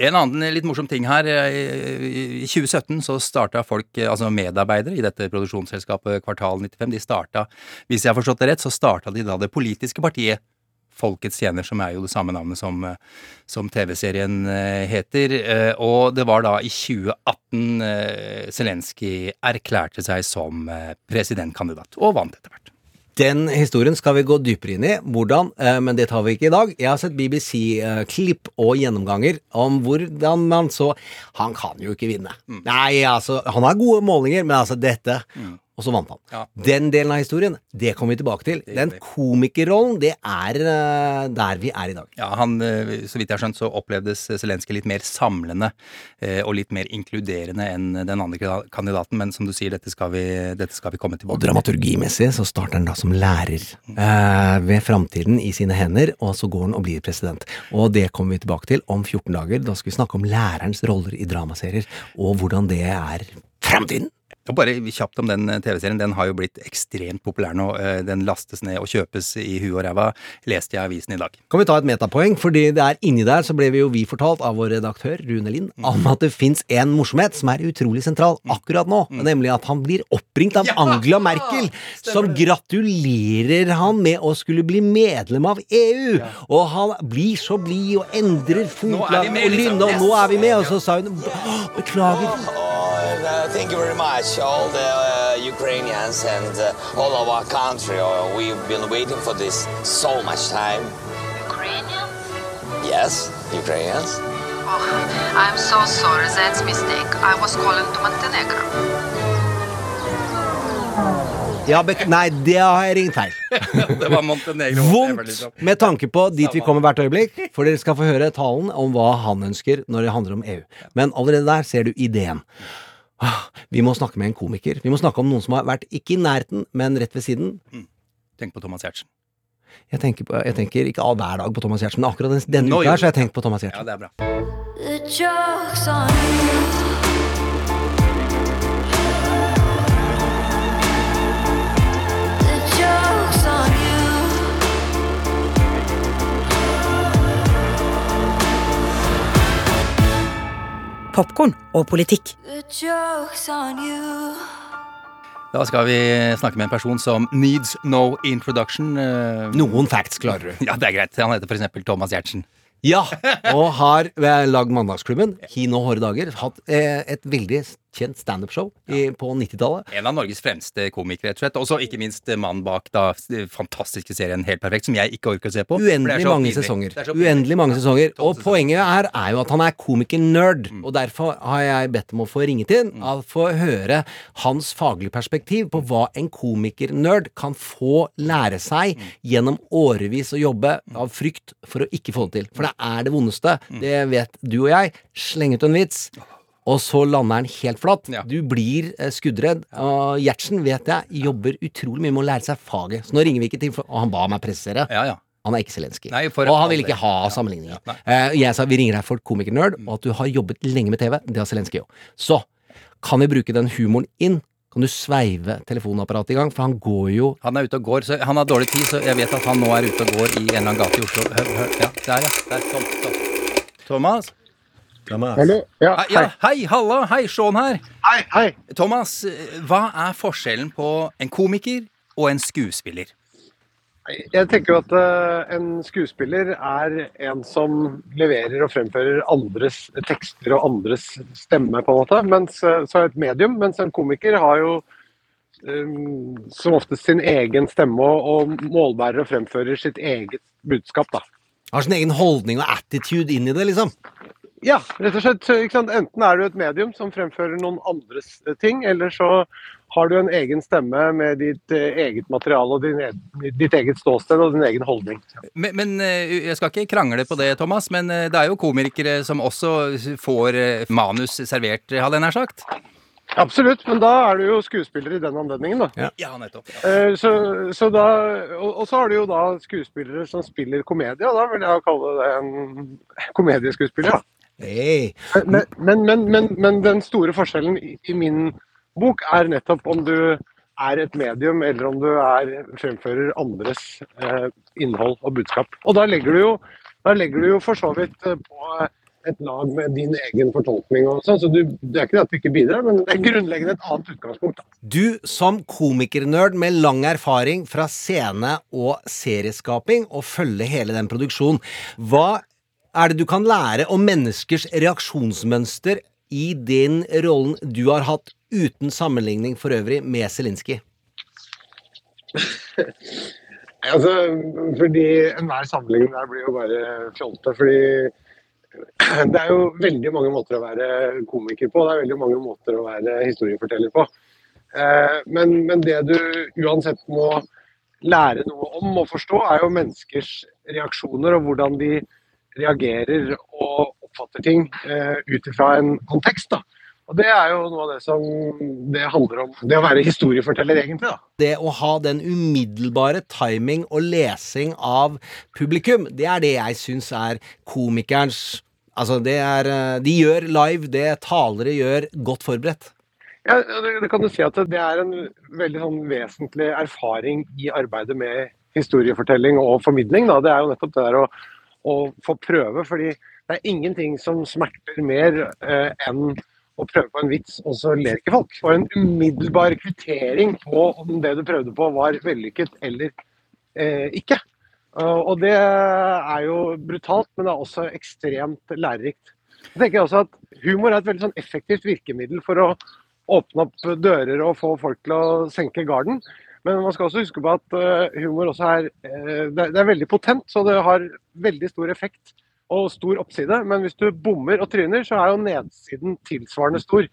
En annen litt morsom ting her. eh, I 2017 så starta folk, eh, altså medarbeidere i dette produksjonsselskapet Kvartal 95, de starta, hvis jeg har forstått det rett, så starta de da det politiske partiet Folkets tjener, som er jo det samme navnet som, eh, som TV-serien eh, heter. Eh, Og det var da i 2018 eh, Zelenskyj erklærte seg som presidentkandidat, og vant etter hvert. Den historien skal vi gå dypere inn i. Hvordan? Men det tar vi ikke i dag. Jeg har sett BBC-klipp og gjennomganger om hvordan man så Han kan jo ikke vinne. Nei, altså Han har gode målinger, men altså dette Og så vant han. Ja. Den delen av historien, det kommer vi tilbake til. Den komikerrollen, det er uh, der vi er i dag. Ja, han, eh, Så vidt jeg har skjønt, så opplevdes Zelenskyj litt mer samlende uh, og litt mer inkluderende enn den andre kandidaten, men som du sier, dette skal vi, dette skal vi komme tilbake til. dramaturgimessig så starter han da som lærer uh, ved framtiden i sine hender, og så går han og blir president. Og det kommer vi tilbake til om 14 dager. Da skal vi snakke om lærerens roller i dramaserier, og hvordan det er framtiden. Og bare kjapt om den eh, TV-serien. Den har jo blitt ekstremt populær nå. Eh, Den lastes ned og kjøpes i huet og ræva, leste jeg i avisen i dag. Kan vi ta et metapoeng, fordi det er inni der så ble vi jo vi fortalt av vår redaktør Rune Lind om at det fins en morsomhet som er utrolig sentral akkurat nå, nemlig at han blir oppringt av Ja! Angela Merkel, som gratulerer han med å skulle bli medlem av EU. Og han blir så blid og endrer fotlag og liksom. lynne, og nå er vi med, og så sa hun beklager. Oh, thank you very much, all the uh, Ukrainians and uh, all of our country. Uh, we've been waiting for this so much time. Ukrainians? Yes, Ukrainians. Oh, I'm so sorry, that's mistake. I was calling to Montenegro. Ja, nei, det har jeg ringt feil. Det var Montenegro. Vondt med tanke på dit vi kommer hvert øyeblikk, for dere skal få høre talen om hva han ønsker når det handler om EU. Men allerede der ser du ideen. Ah, Vi må snakke med en komiker. Vi må snakke om noen som har vært ikke i nærheten, men rett ved siden. Tenk på Thomas Giertsen. Jeg tenker, på, jeg tenker ikke all hver dag på Thomas Giertsen, men akkurat den, denne Nå uka her så har jeg tenkt på Thomas Ja, Giertsen. det er bra. Popkorn og politikk. Da skal vi snakke med en person som needs no introduction. eh, Noen facts klarer du. Ja, det er greit. Han heter for eksempel Thomas Giertsen. Ja, og har eh, lagd Mandagsklubben, Kino Hårde dager, hatt eh, et veldig kjent standup-show i- på 90-tallet. En av Norges fremste komikere, rett og slett. Også ikke minst mannen bak da fantastiske serien Helt perfekt, som jeg ikke orker å se på. Uendelig mange pinlig. sesonger. Er. Uendelig mange sesonger. Og poenget her er jo at han er komiker-nerd. Og derfor har jeg bedt om å få ringet inn, Mm. få høre hans faglige perspektiv på hva en komiker-nerd kan få lære seg Mm. gjennom årevis å jobbe av frykt for å ikke få det til. For det er det vondeste. Mm. Det vet du og jeg. Sleng ut en vits. Og så lander den helt flatt. Du blir eh, skuddredd. Og Gjertsen vet jeg jobber utrolig mye med å lære seg faget. Så nå ringer vi ikke til for, Og han ba meg presisere. Han er ikke Zelenskyj. Og han vil ikke ha sammenligninger. Eh, jeg sa vi ringer deg for komikernerd, og at du har jobbet lenge med TV. Det har Zelenskyj òg. Så kan vi bruke den humoren inn? Kan du sveive telefonapparatet i gang? For han går jo Han er ute og går, så han har dårlig tid, så jeg vet at han nå er ute og går i en eller annen gate i Oslo. Hør, hør, ja, der, ja. Der, stopp, stopp. Thomas? Hallo? Ja, Hei, ja, hei, halla, hei, Sean her. Hei, hei. Thomas, eh, hva er forskjellen på en komiker og en skuespiller? Jeg tenker jo at eh, en skuespiller er en som leverer og fremfører andres tekster og andres stemme, på en måte. Mens, eh, så er et medium, mens en komiker har jo um, som oftest sin egen stemme og, og målbærer og fremfører sitt eget budskap, da. Har sin egen holdning og attitude inn i det, liksom. Ja, rett og slett. Enten er du et medium som fremfører noen andres eh, ting, eller så har du en egen stemme med ditt eh, eget materiale og din, ditt eget ståsted og din egen holdning. Men, men eh, jeg skal ikke krangle på det, Thomas, men det er jo komikere som også får manus servert, hadde jeg nær sagt. Absolutt, men da er du jo skuespiller i den anledningen, da. Ja, nettopp. Ja. Så, så da, og, så har du jo da skuespillere som spiller komedie, og da vil jeg kalle det en komedieskuespiller. da. Men, men, men, men, men den store forskjellen i, min bok er nettopp om du er et medium, eller om du er fremfører andres eh, innhold og budskap. Og da legger du jo, da legger du jo for så vidt eh, på et lag med din egen fortolkning og sånn, så du, det er ikke det at du ikke bidrar, men det er grunnleggende et annet utgangspunkt. da. Du som komikernerd med lang erfaring fra scene- og serieskaping og følge hele den produksjonen, hva er det du kan lære om menneskers reaksjonsmønster i den rollen du har hatt uten sammenligning for øvrig med Zelinskyj? Altså, fordi enhver sammenligning der blir jo bare fjolte. Fordi det er jo veldig mange måter å være komiker på. Det er veldig mange måter å være historieforteller på. Eh, Men, men det du uansett må lære noe om og forstå, er jo menneskers reaksjoner og hvordan de reagerer og oppfatter ting eh, ut ifra en kontekst. da. Og Det er jo noe av det som det handler om. Det å være historieforteller, egentlig. da. Det å ha den umiddelbare timing og lesing av publikum, det er det jeg syns er komikerens Altså, det er eh, De gjør live det talere gjør godt forberedt. Ja, det, det kan du si at det er en veldig sånn vesentlig erfaring i arbeidet med historiefortelling og formidling. Da. Det er jo nettopp det der å, å få prøve, fordi det er ingenting som smerter mer eh, enn å prøve på en vits, og så ler ikke folk. Og en umiddelbar kvittering på om det du prøvde på var vellykket eller eh, ikke. Og det er jo brutalt, men det er også ekstremt lærerikt. Jeg tenker også at Humor er et veldig sånn effektivt virkemiddel for å åpne opp dører og få folk til å senke garden. Men man skal også huske på at eh, humor også eh, er det er veldig potent, så det har veldig stor effekt og stor oppside. Men hvis du bommer og tryner, så er jo nedsiden tilsvarende stor.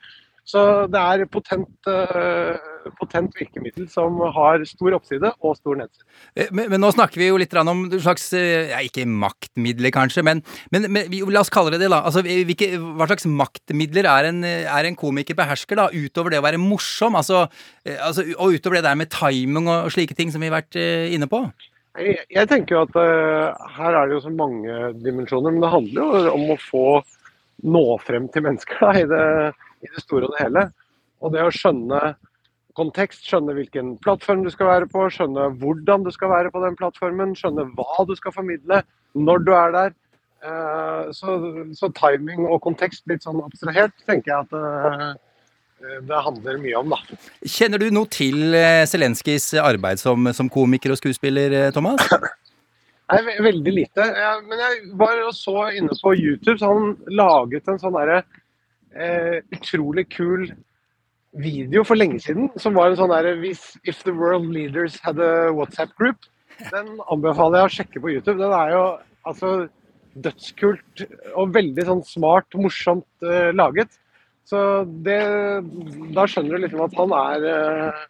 Så det er potent, eh, potent virkemiddel som har stor oppside og stor nedside. Eh, Men, men nå snakker vi jo litt om slags eh, ja, Ikke maktmidler, kanskje, men, men, men la oss kalle det det, da. Altså, hvilke, hva slags maktmidler er en, er en komiker behersker, da, utover det å være morsom? Altså, altså, og utover det der med timing og slike ting som vi har vært inne på? Jeg, jeg tenker jo at uh, her er det jo så mange dimensjoner, men det handler jo om å få nå frem til mennesker da, i, det, i det store og det hele. Og det å skjønne kontekst, skjønne hvilken plattform du skal være på, skjønne hvordan du skal være på den plattformen, skjønne hva du skal formidle, når du er der. Eh, Så, så timing og kontekst, litt sånn abstrahert, tenker jeg at eh, det handler mye om, da. Kjenner du noe til eh, Zelenskyjs arbeid som, som komiker og skuespiller, Thomas? Nei, veldig lite. Men jeg var og så inne på YouTube, så han laget en sånn derre utrolig kul video for lenge siden som var en sånn der If the world leaders had a WhatsApp group. Den anbefaler jeg å sjekke på YouTube. Den er jo altså dødskult og veldig sånn smart, morsomt eh, laget. Så det Da skjønner du liksom at han er eh,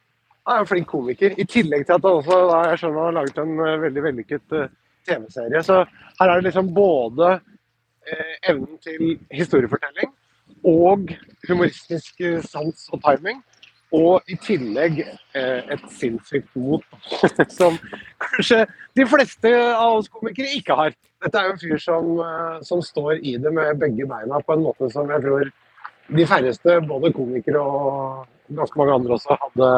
er en flink komiker. I tillegg til at han også da, jeg skjønner, han har laget en eh, veldig vellykket eh, TV-serie. Så her er det liksom både eh, evnen til historiefortelling og humoristisk eh, sans og timing. Og i tillegg eh, et sinnssykt mot som kanskje de fleste av oss komikere ikke har. Dette er jo en fyr som, eh, som står i det med begge beina på en måte som jeg tror de færreste, både komikere og ganske mange andre også, hadde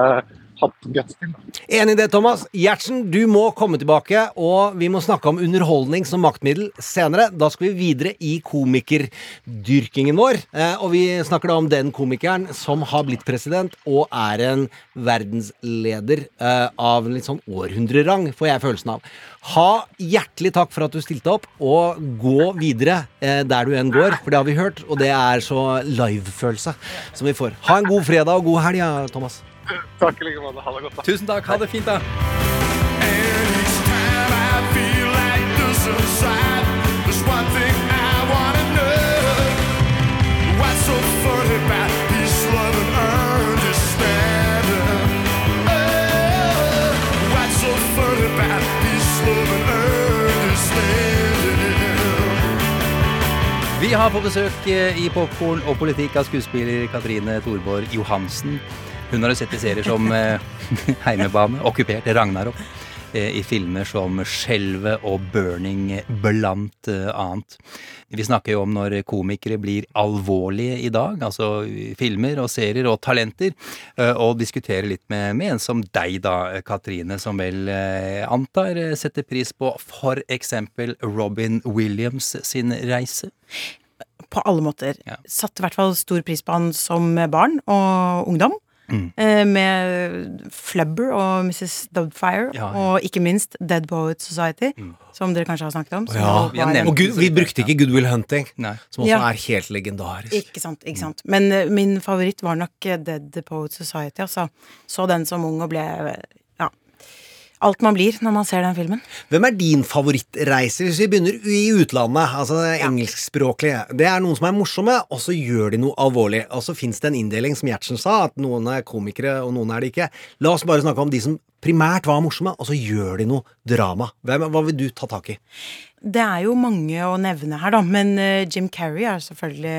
hatt guts til. Enig i det, Thomas. Gjertsen, du må komme tilbake, og vi må snakke om underholdning som maktmiddel senere. Da skal vi videre i komikerdyrkingen vår. Eh, og vi snakker da om den komikeren som har blitt president og er en verdensleder av av litt sånn århundrerang, får jeg følelsen av. Ha hjertelig takk for at du stilte opp, og gå videre eh, der du enn går, for det har vi hørt, og det er så live-følelse som vi får. Ha en god fredag og god helg, Thomas. Takk i like måte. Ha det godt. da. Tusen takk. Ha det fint, da. Vi har på besøk eh, i Popkorn og politikk av skuespiller Katrine Thorborg Johansen. Hun har du sett i serier som eh, Heimebane, Okkupert, Ragnarok. eh, I filmer som Skjelvet og Burning, blant eh, annet. Vi snakker jo om når komikere blir alvorlige i dag, altså filmer og serier og talenter, og diskuterer litt med, med en som deg, da, Katrine, som vel antar setter pris på for eksempel Robin Williams sin reise. På alle måter. Satte i hvert fall stor pris på han som barn og ungdom. Mm. Eh, Med Flubber og Mrs. Dubfire, Ja, ja. og ikke minst Dead Poet Society, som dere kanskje har snakket om. Ja, Ja, var- og Gud, vi brukte ikke Good Will Hunting, som også Ja. er helt legendarisk. Ikke sant, ikke sant. Men uh, min favoritt var nok eh, Dead Poet Society, altså. Så den som ung og ble alt man blir når man ser den filmen. Hvem er din favorittreise, hvis vi begynner i utlandet? Altså engelskspråklige. Det er noen som er morsomme, og så gjør de noe alvorlig. Og så fins det en inndeling, som Gjertsen sa, at noen er komikere, og noen er det ikke. La oss bare snakke om de som primært var morsomme, og så gjør de noe drama. Hvem, hva vil du ta tak i? Det er jo mange å nevne her, da. Men eh, Jim Carrey er selvfølgelig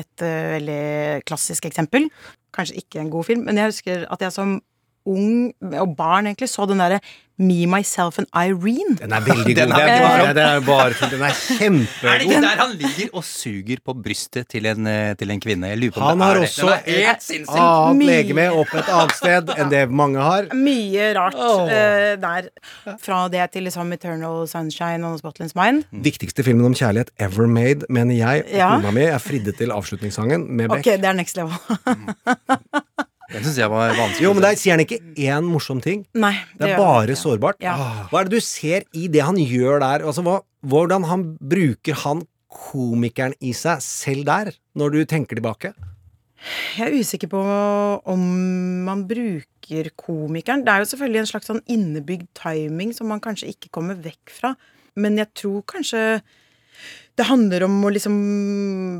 et eh, veldig klassisk eksempel. Kanskje ikke en god film, men jeg husker at jeg som ung, og barn egentlig, så den derre Me, Myself and Irene. Den er veldig god. Den er er bare, det er bare. Den er Er det ikke der han ligger og suger på brystet til en, eh, til en kvinne? Jeg lurer på om Han det har er det. også Den er helt et annet legeme opp et annet sted enn det mange har. Mye rart oh. uh, der. Fra det til liksom Eternal Sunshine og Spotless Mind. Viktigste filmen om kjærlighet ever made, mener jeg. Og Ja. kona mi er fridde til avslutningssangen med Beck. Ok, det er next level. Den syns jeg var vanskelig. Jo, men der sier han ikke én morsom ting. Nei, Det er bare det. sårbart. Ja. Hva er det du ser i det han gjør der? Altså, hva, hvordan han bruker han komikeren i seg selv der, når du tenker tilbake? Jeg er usikker på om man bruker komikeren. Det er jo selvfølgelig en slags sånn innebygd timing som man kanskje ikke kommer vekk fra. Men jeg tror kanskje det handler om å liksom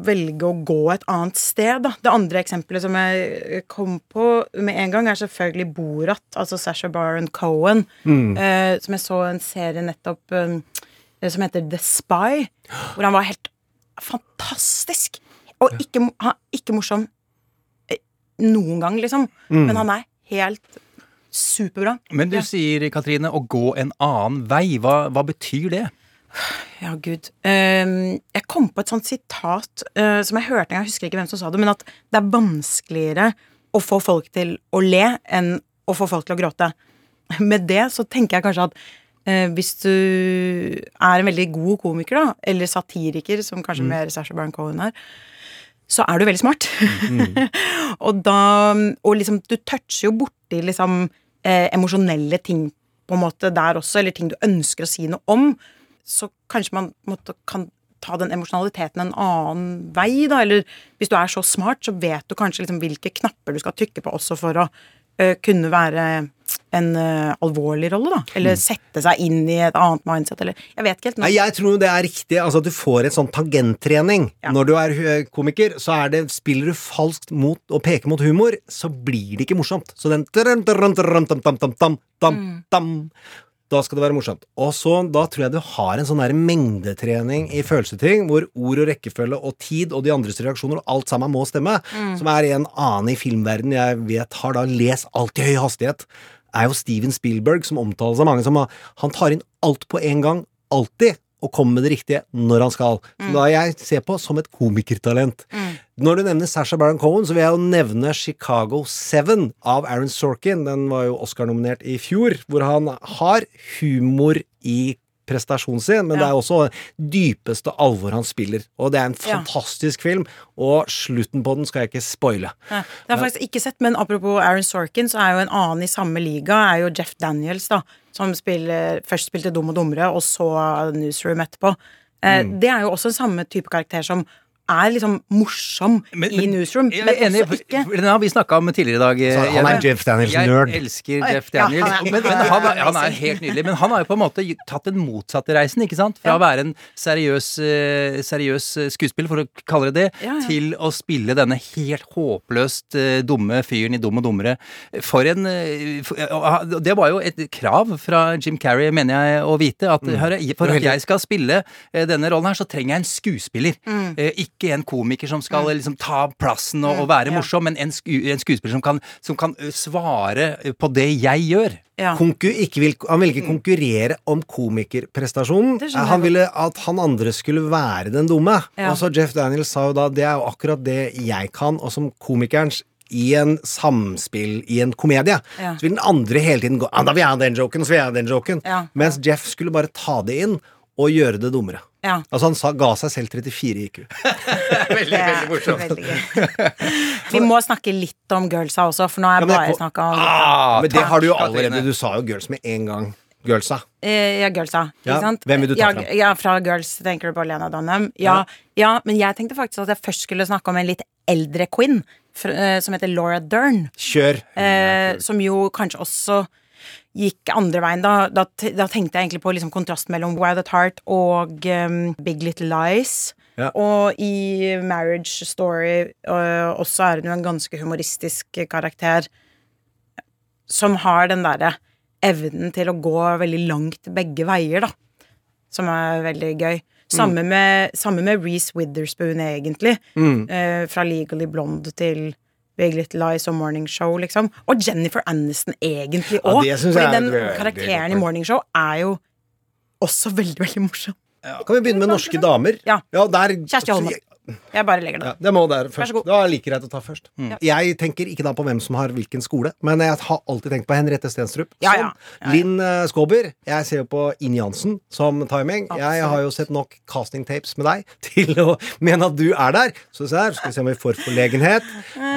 velge å gå et annet sted, da. Det andre eksempelet som jeg kom på med en gang, er selvfølgelig Borat, altså Sasha Baron Cohen. Mm. Eh, som jeg så en serie nettopp eh, som heter The Spy, hvor han var helt fantastisk. Og ikke, han, ikke morsom eh, noen gang, liksom. Mm. Men han er helt superbra. Men du Ja. sier, Katrine, å gå en annen vei. Hva, hva betyr det? Ja, gud. Ehm, jeg kom på et sånt sitat eh, som jeg hørte en gang, jeg husker ikke hvem som sa det, men at det er vanskeligere å få folk til å le enn å få folk til å gråte. Med det så tenker jeg kanskje at eh, hvis du er en veldig god komiker, da, eller satiriker, som kanskje Mm. mer Sasha Baron Cohen er, så er du veldig smart. og da Og liksom, du toucher jo borti liksom eh, emosjonelle ting på en måte der også, eller ting du ønsker å si noe om. Så kanskje man måtte, kan ta den emosjonaliteten en annen vei, da. Eller hvis du er så smart, så vet du kanskje liksom hvilke knapper du skal trykke på også for å uh, kunne være en uh, alvorlig rolle, da. Eller sette seg inn i et annet mindset, eller Jeg vet ikke helt. Nei, jeg tror det er riktig. Altså du får en sånn tangenttrening. Når du er eh, komiker, så er det Spiller du falskt mot og peker mot humor, så blir det ikke morsomt. Så den tam, tam, tam, tam, tam, tam, tam, tam, tam, Da skal det være morsomt. Og så, da tror jeg du har en sånn der mengdetrening i følelsesting, hvor ord og rekkefølge og tid og de andres reaksjoner og alt sammen må stemme. Mm. Som er en annen i filmverden jeg vet har da lest alt i høy hastighet er jo Steven Spielberg, som omtales av mange som Han tar inn alt på en gang, alltid, og kommer med det riktige når han skal. Mm. Da jeg ser på som et komikertalent. Når du nevner Sasha Baron Cohen, så vil jeg jo nevne Chicago 7 av Aaron Sorkin. Den var jo Oscar-nominert i fjor, hvor han har humor i prestasjonen sin, men det er også dypeste alvor han spiller. Og det er en Ja. fantastisk film, og slutten på den skal jeg ikke spoile. Ja, det har jeg faktisk ikke sett, men apropos Aaron Sorkin, så er jo en annen i samme liga er jo Jeff Daniels, da. Som spiller, først spilte Dum og dummere, og så Newsroom etterpå. Eh, Mm. Det er jo også samme type karakter som er liksom morsom i Newsroom, Jeg men enig, også ikke Den har vi snakka om tidligere i dag. Så han er. Jeff Daniels-nerd. Jeg elsker Jeff Daniels. ja, han er- men, men han, er- han er helt nydelig. Men han har jo på en måte tatt den motsatte reisen, ikke sant? Fra å være en seriøs, eh, seriøs eh, skuespiller, for å kalle det det, Ja, ja. til å spille denne helt håpløst eh, dumme fyren i Dum og dummere. For en for, Det var jo et krav fra Jim Carrey, mener jeg å vite, at Mm. hør, for at jeg skal spille denne rollen her, så trenger jeg en skuespiller. Mm. Eh, Ikke en komiker som skal Mm. liksom ta plassen og, og være ja. morsom, men en, sku, en skuespiller som kan, som kan svare på det jeg gjør. Konku, ikke vil, han ville ikke konkurrere om komikerprestasjonen. Han ville at han andre skulle være den dumme. Ja. Og så Jeff Daniels sa jo da det er jo akkurat det jeg kan, og som komikerens i en samspill i en komedie, Ja. så vil den andre hele tiden gå ah, 'Da vil jeg ha den joken, så vil jeg ha den joken'. Ja. Mens Jeff skulle bare ta det inn og gjøre det dummere. Ja. Altså Han sa, ga seg selv 34 IQ. veldig, veldig morsomt. Veldig. Vi må snakke litt om girlsa også, for nå har jeg ja, bare snakka om Ah, men det har du jo allerede. Du sa jo girls med en gang. Girlsa. Eh, Ja, girlsa. Ikke Ja, sant? hvem vil du ta ja, fram? Ja, fra Girls tenker du på Lena Dunham. Ja, ja, men jeg tenkte faktisk at jeg først skulle snakke om en litt eldre queen, eh, som heter Laura Dern. Kjør. Eh, som jo kanskje også gikk andre veien. Da, da, da tenkte jeg egentlig på liksom kontrasten mellom Wild at Heart og um, Big Little Lies. Ja. Og i Marriage Story uh, også er hun jo en ganske humoristisk karakter som har den derre evnen til å gå veldig langt begge veier, da. Som er veldig gøy. Samme med, samme med Reece Witherspoon, egentlig. Mm. Uh, fra Legally Blonde til Big Little Lies og Morning Show, liksom. Og Jennifer Aniston, egentlig Ja, òg. Ja, er den karakteren i Morning Show er jo også veldig, veldig morsom. Kan vi begynne med norske damer? Ja. der, Kjersti Holme. Jeg bare legger det Ja, det må der Vær så først. Det var like greit å ta først. Mm. Jeg tenker ikke da på hvem som har hvilken skole, men jeg har alltid tenkt på Henriette Stenstrup. Ja, ja. Ja, ja. Linn eh, Skåber. Jeg ser jo på Inn Jansen som timing. Jeg Absolutt. har jo sett nok casting tapes med deg til å mene at du er der. Så se her, skal vi se om vi får forlegenhet.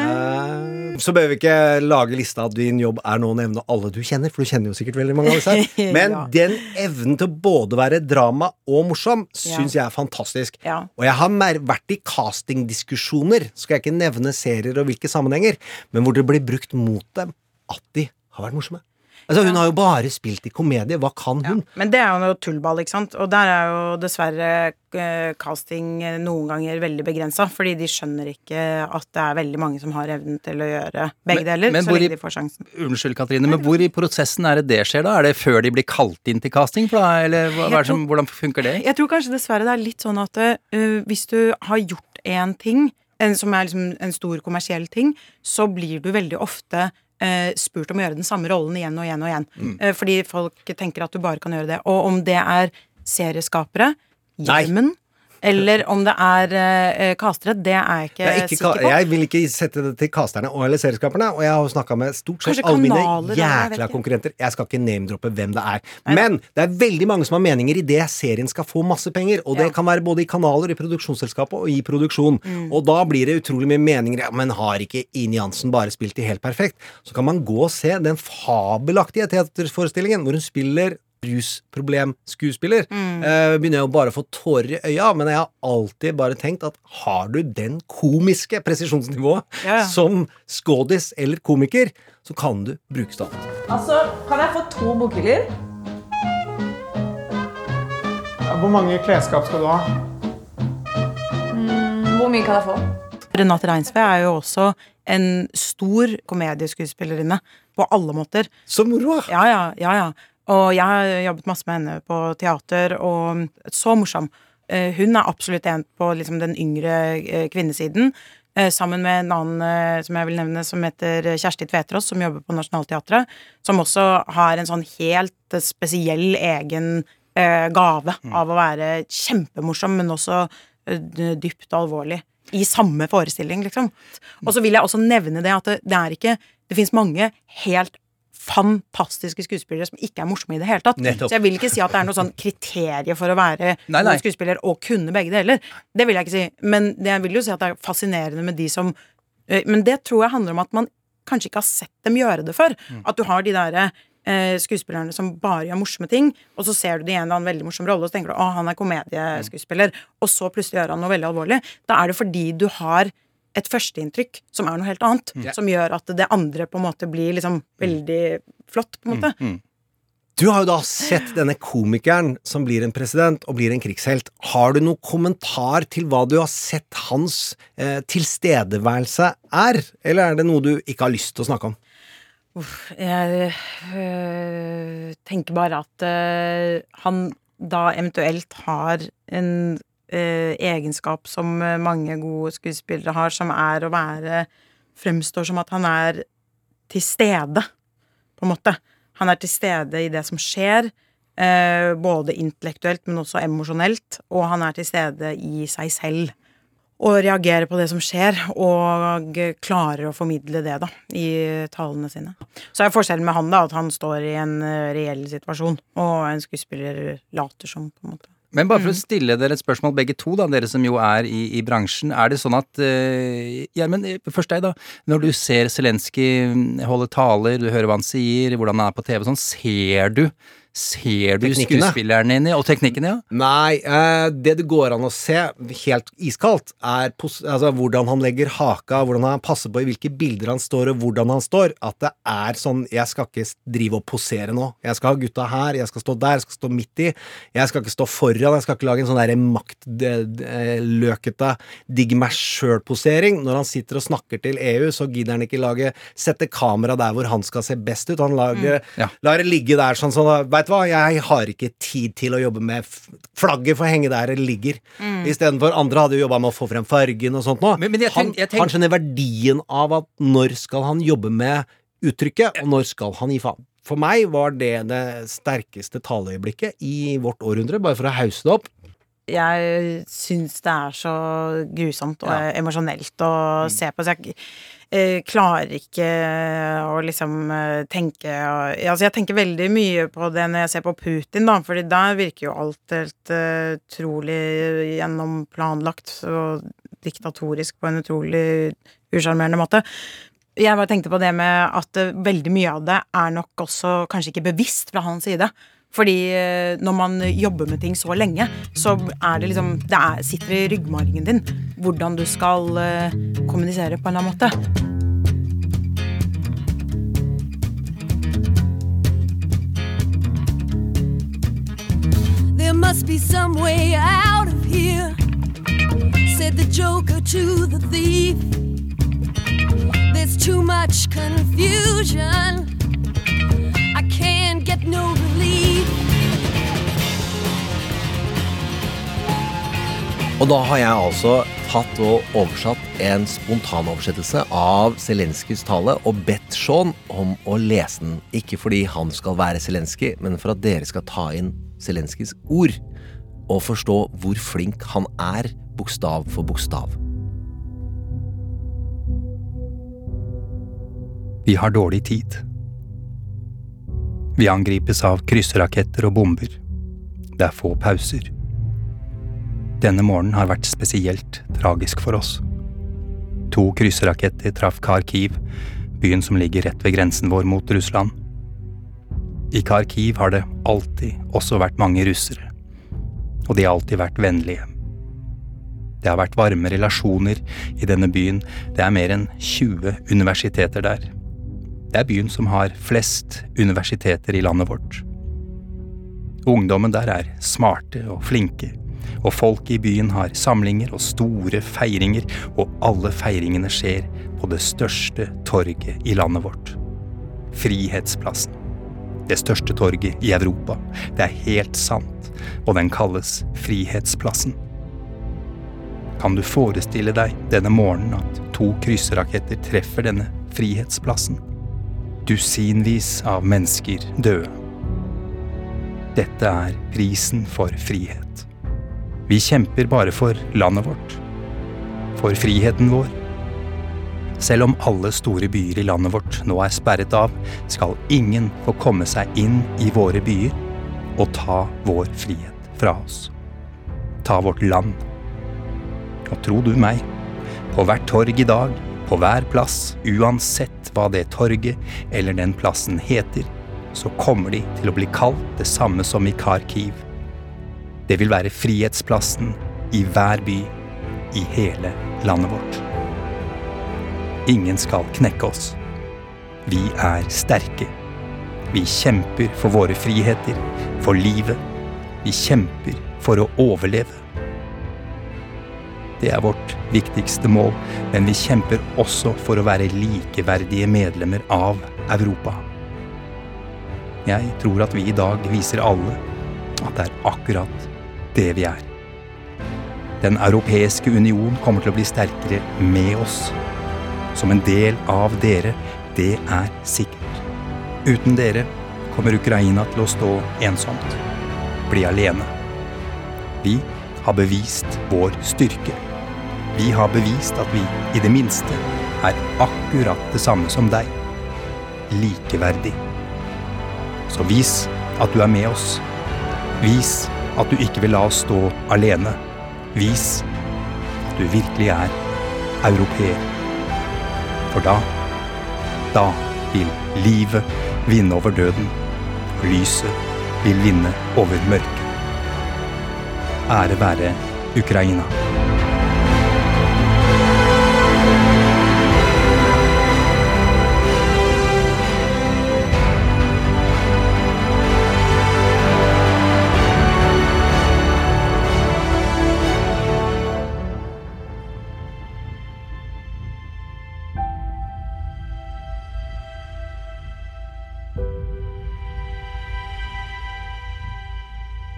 Uh, så bør vi ikke lage lista at din jobb er nå å nevne alle du kjenner, for du kjenner jo sikkert veldig mange av disse her. Men Ja. den evnen til både å være drama og morsom Ja. syns jeg er fantastisk. Ja. Og jeg har mer vært i castingdiskusjoner, skal jeg ikke nevne serier og hvilke sammenhenger, men hvor det blir brukt mot dem at de har vært morsomme. Altså, hun har jo bare spilt i komedie. Hva kan hun? Men det er jo noe tullball, ikke sant. Og der er jo dessverre eh, casting noen ganger veldig begrensa, fordi de skjønner ikke at det er veldig mange som har evnen til å gjøre begge deler, men så hvor lenge de får sjansen. Unnskyld, Katrine, men hvor i prosessen er det det skjer, da? Er det før de blir kalt inn til casting? For da, eller hva, hva er det som, hvordan funker det? Jeg tror kanskje dessverre det er litt sånn at uh, hvis du har gjort en ting, en, som er liksom en stor kommersiell ting, så blir du veldig ofte spurt om å gjøre den samme rollen igjen og igjen og igjen. Mm. Eh, fordi folk tenker at du bare kan gjøre det. Og om det er serieskapere, Gjermund, eller om det er eh, castere, det er jeg ikke, Jeg, er ikke, sikker på. jeg vil ikke sette det til casterne og eller serieskaperne, og jeg har snakka med stort sett alle mine jeg jækla konkurrenter. Jeg skal ikke name-droppe hvem det er. Men det er veldig mange som har meninger i det serien skal få masse penger, og det kan være både i kanaler, i produksjonsselskapet og i produksjon. Mm. Og da blir det utrolig mye meninger. Ja, men har ikke Ine Jansen bare spilt det helt perfekt? Så kan man gå og se den fabelaktige teaterforestillingen hvor hun spiller rusproblemskuespiller, uh, begynner jeg jo bare å få tårer i øya, men jeg har alltid bare tenkt at har du den komiske presisjonsnivået Ja, ja. som skådis eller komiker, så kan du bruke stand. Altså, kan jeg få to bokhyller? Hvor mange klesskap skal du ha? Mm, hvor mye kan jeg få? Renate Reinsve er jo også en stor komedieskuespillerinne på alle måter. Så moro! Ja, ja, ja, ja. Og jeg har jobbet masse med henne på teater, og så morsom. Eh, Hun er absolutt en på liksom den yngre eh, kvinnesiden. eh, Sammen med en annen som jeg vil nevne, som heter Kjersti Tveterås, som jobber på Nationaltheatret. Som også har en sånn helt spesiell egen gave av å være kjempemorsom, men også dypt alvorlig. I samme forestilling, liksom. Og så vil jeg også nevne det at det, det er ikke Det fins mange helt fantastiske skuespillere som ikke er morsomme i det hele tatt. Nettopp. Så jeg vil ikke si at det er noe sånn kriterium for å være Nei, nei. skuespiller og kunne begge deler. Det vil jeg ikke si. Men det- jeg vil jo si at det er fascinerende med de som eh, Men det tror jeg handler om at man kanskje ikke har sett dem gjøre det før. Mm. At du har de derre eh, skuespillerne som bare gjør morsomme ting, og så ser du det i en eller annen veldig morsom rolle, og så tenker du å, han er komedieskuespiller, og så plutselig gjør han noe veldig alvorlig. Da er det fordi du har et førsteinntrykk som er noe helt annet, Mm. som gjør at det andre på en måte blir liksom veldig flott, på en måte. Du har jo da sett denne komikeren som blir en president og blir en krigshelt. Har du noen kommentar til hva du har sett hans eh, tilstedeværelse er, eller er det noe du ikke har lyst til å snakke om? Uff, jeg øh, tenker bare at øh, han da eventuelt har en egenskap som øh, mange gode skuespillere har, som er å være Fremstår som at han er til stede, på en måte. Han er til stede i det som skjer, øh, både intellektuelt, men også emosjonelt. Og han er til stede i seg selv og reagerer på det som skjer, og klarer å formidle det da, i talene sine. Så er forskjellen med han da, at han står i en eh, reell situasjon, og en skuespiller later som, på en måte. Men bare for å stille dere et spørsmål, begge to, da, dere som jo er i, i bransjen. Er det sånn at uh, Gjermund, eh, først deg, da. Når du ser Zelenskyj holde taler, du hører hva han sier, hvordan han er på TV og sånn, ser du Ser du skuespillerne dine og teknikkene, ja? Nei, eh, det det går an å se helt iskaldt, er altså, hvordan han legger haka, hvordan han passer på i hvilke bilder han står, og hvordan han står. At det er sånn Jeg skal ikke drive og posere nå. Jeg skal ha gutta her, jeg skal stå der, jeg skal stå midt i. Jeg skal ikke stå foran, jeg skal ikke lage en sånn derre maktløkete digg meg sjøl-posering. Når han sitter og snakker til EU, så gidder han ikke lage sette kamera der hvor han skal se best ut. Han lager, Mm. Ja. lar det ligge der sånn sånn Veit du hva, jeg har ikke tid til å jobbe med Flagget får henge der det ligger. Mm. Istedenfor andre hadde jo jobba med å få frem fargen og sånt nå. Men- men jeg han, tenk- jeg tenk- han skjønner verdien av at når skal han jobbe med uttrykket, og når skal han gi faen. For meg var det det sterkeste taleøyeblikket i vårt århundre, bare for å hause det opp. Jeg syns det er så grusomt og Ja. emosjonelt å se på, så jeg klarer ikke å liksom eh, tenke Altså, jeg tenker veldig mye på det når jeg ser på Putin, da, fordi der virker jo alt helt uh, utrolig gjennomplanlagt og diktatorisk på en utrolig usjarmerende måte. Jeg bare tenkte på det med at eh, veldig mye av det er nok også kanskje ikke bevisst fra hans side. Fordi eh, når man jobber med ting så lenge, så er det liksom Det er, sitter i ryggmargen din hvordan du skal eh, kommunisere på en eller annen måte. Must be some way out of here, said the Joker to the thief. There's too much confusion. I can't get no relief. Og da har jeg altså tatt og oversatt en spontanoversettelse av Zelenskyjs tale og bedt Sean om å lese den. Ikke fordi han skal være Zelenskyj, men for at dere skal ta inn Zelenskyjs ord og forstå hvor flink han er, bokstav for bokstav. Vi har dårlig tid. Vi angripes av krysseraketter og bomber. Det er få pauser. Denne morgenen har vært spesielt tragisk for oss. To krysseraketter traff Kharkiv, byen som ligger rett ved grensen vår mot Russland. I Kharkiv har det alltid også vært mange russere. Og de har alltid vært vennlige. Det har vært varme relasjoner i denne byen. Det er mer enn 20 universiteter der. Det er byen som har flest universiteter i landet vårt. Ungdommen der er smarte og flinke, og folk i byen har samlinger og store feiringer, og alle feiringene skjer på det største torget i landet vårt. Frihetsplassen. Det største torget i Europa. Det er helt sant, og den kalles Frihetsplassen. Kan du forestille deg denne morgenen at to krysseraketter treffer denne frihetsplassen? Dusinvis av mennesker døde. Dette er prisen for frihet. Vi kjemper bare for landet vårt. For friheten vår. Selv om alle store byer i landet vårt nå er sperret av, skal ingen få komme seg inn i våre byer og ta vår frihet fra oss. Ta vårt land. Og tro du meg, på hvert torg i dag, på hver plass, uansett hva det torget eller den plassen heter, så kommer de til å bli kalt det samme som i Kharkiv. Det vil være frihetsplassen i hver by i hele landet vårt. Ingen skal knekke oss. Vi er sterke. Vi kjemper for våre friheter, for livet. Vi kjemper for å overleve. Det er vårt viktigste mål, men vi kjemper også for å være likeverdige medlemmer av Europa. Jeg tror at vi i dag viser alle at det er akkurat det vi er. Den europeiske union kommer til å bli sterkere med oss. Som en del av dere, det er sikkert. Uten dere kommer Ukraina til å stå ensomt. Bli alene. Vi har bevist vår styrke. Vi har bevist at vi i det minste er akkurat det samme som deg. Likeverdig. Så vis at du er med oss. Vis at du ikke vil la oss stå alene. Vis at du virkelig er europeer. For da, da vil livet vinne over døden, lyset vil vinne over mørket. Ære være Ukraina.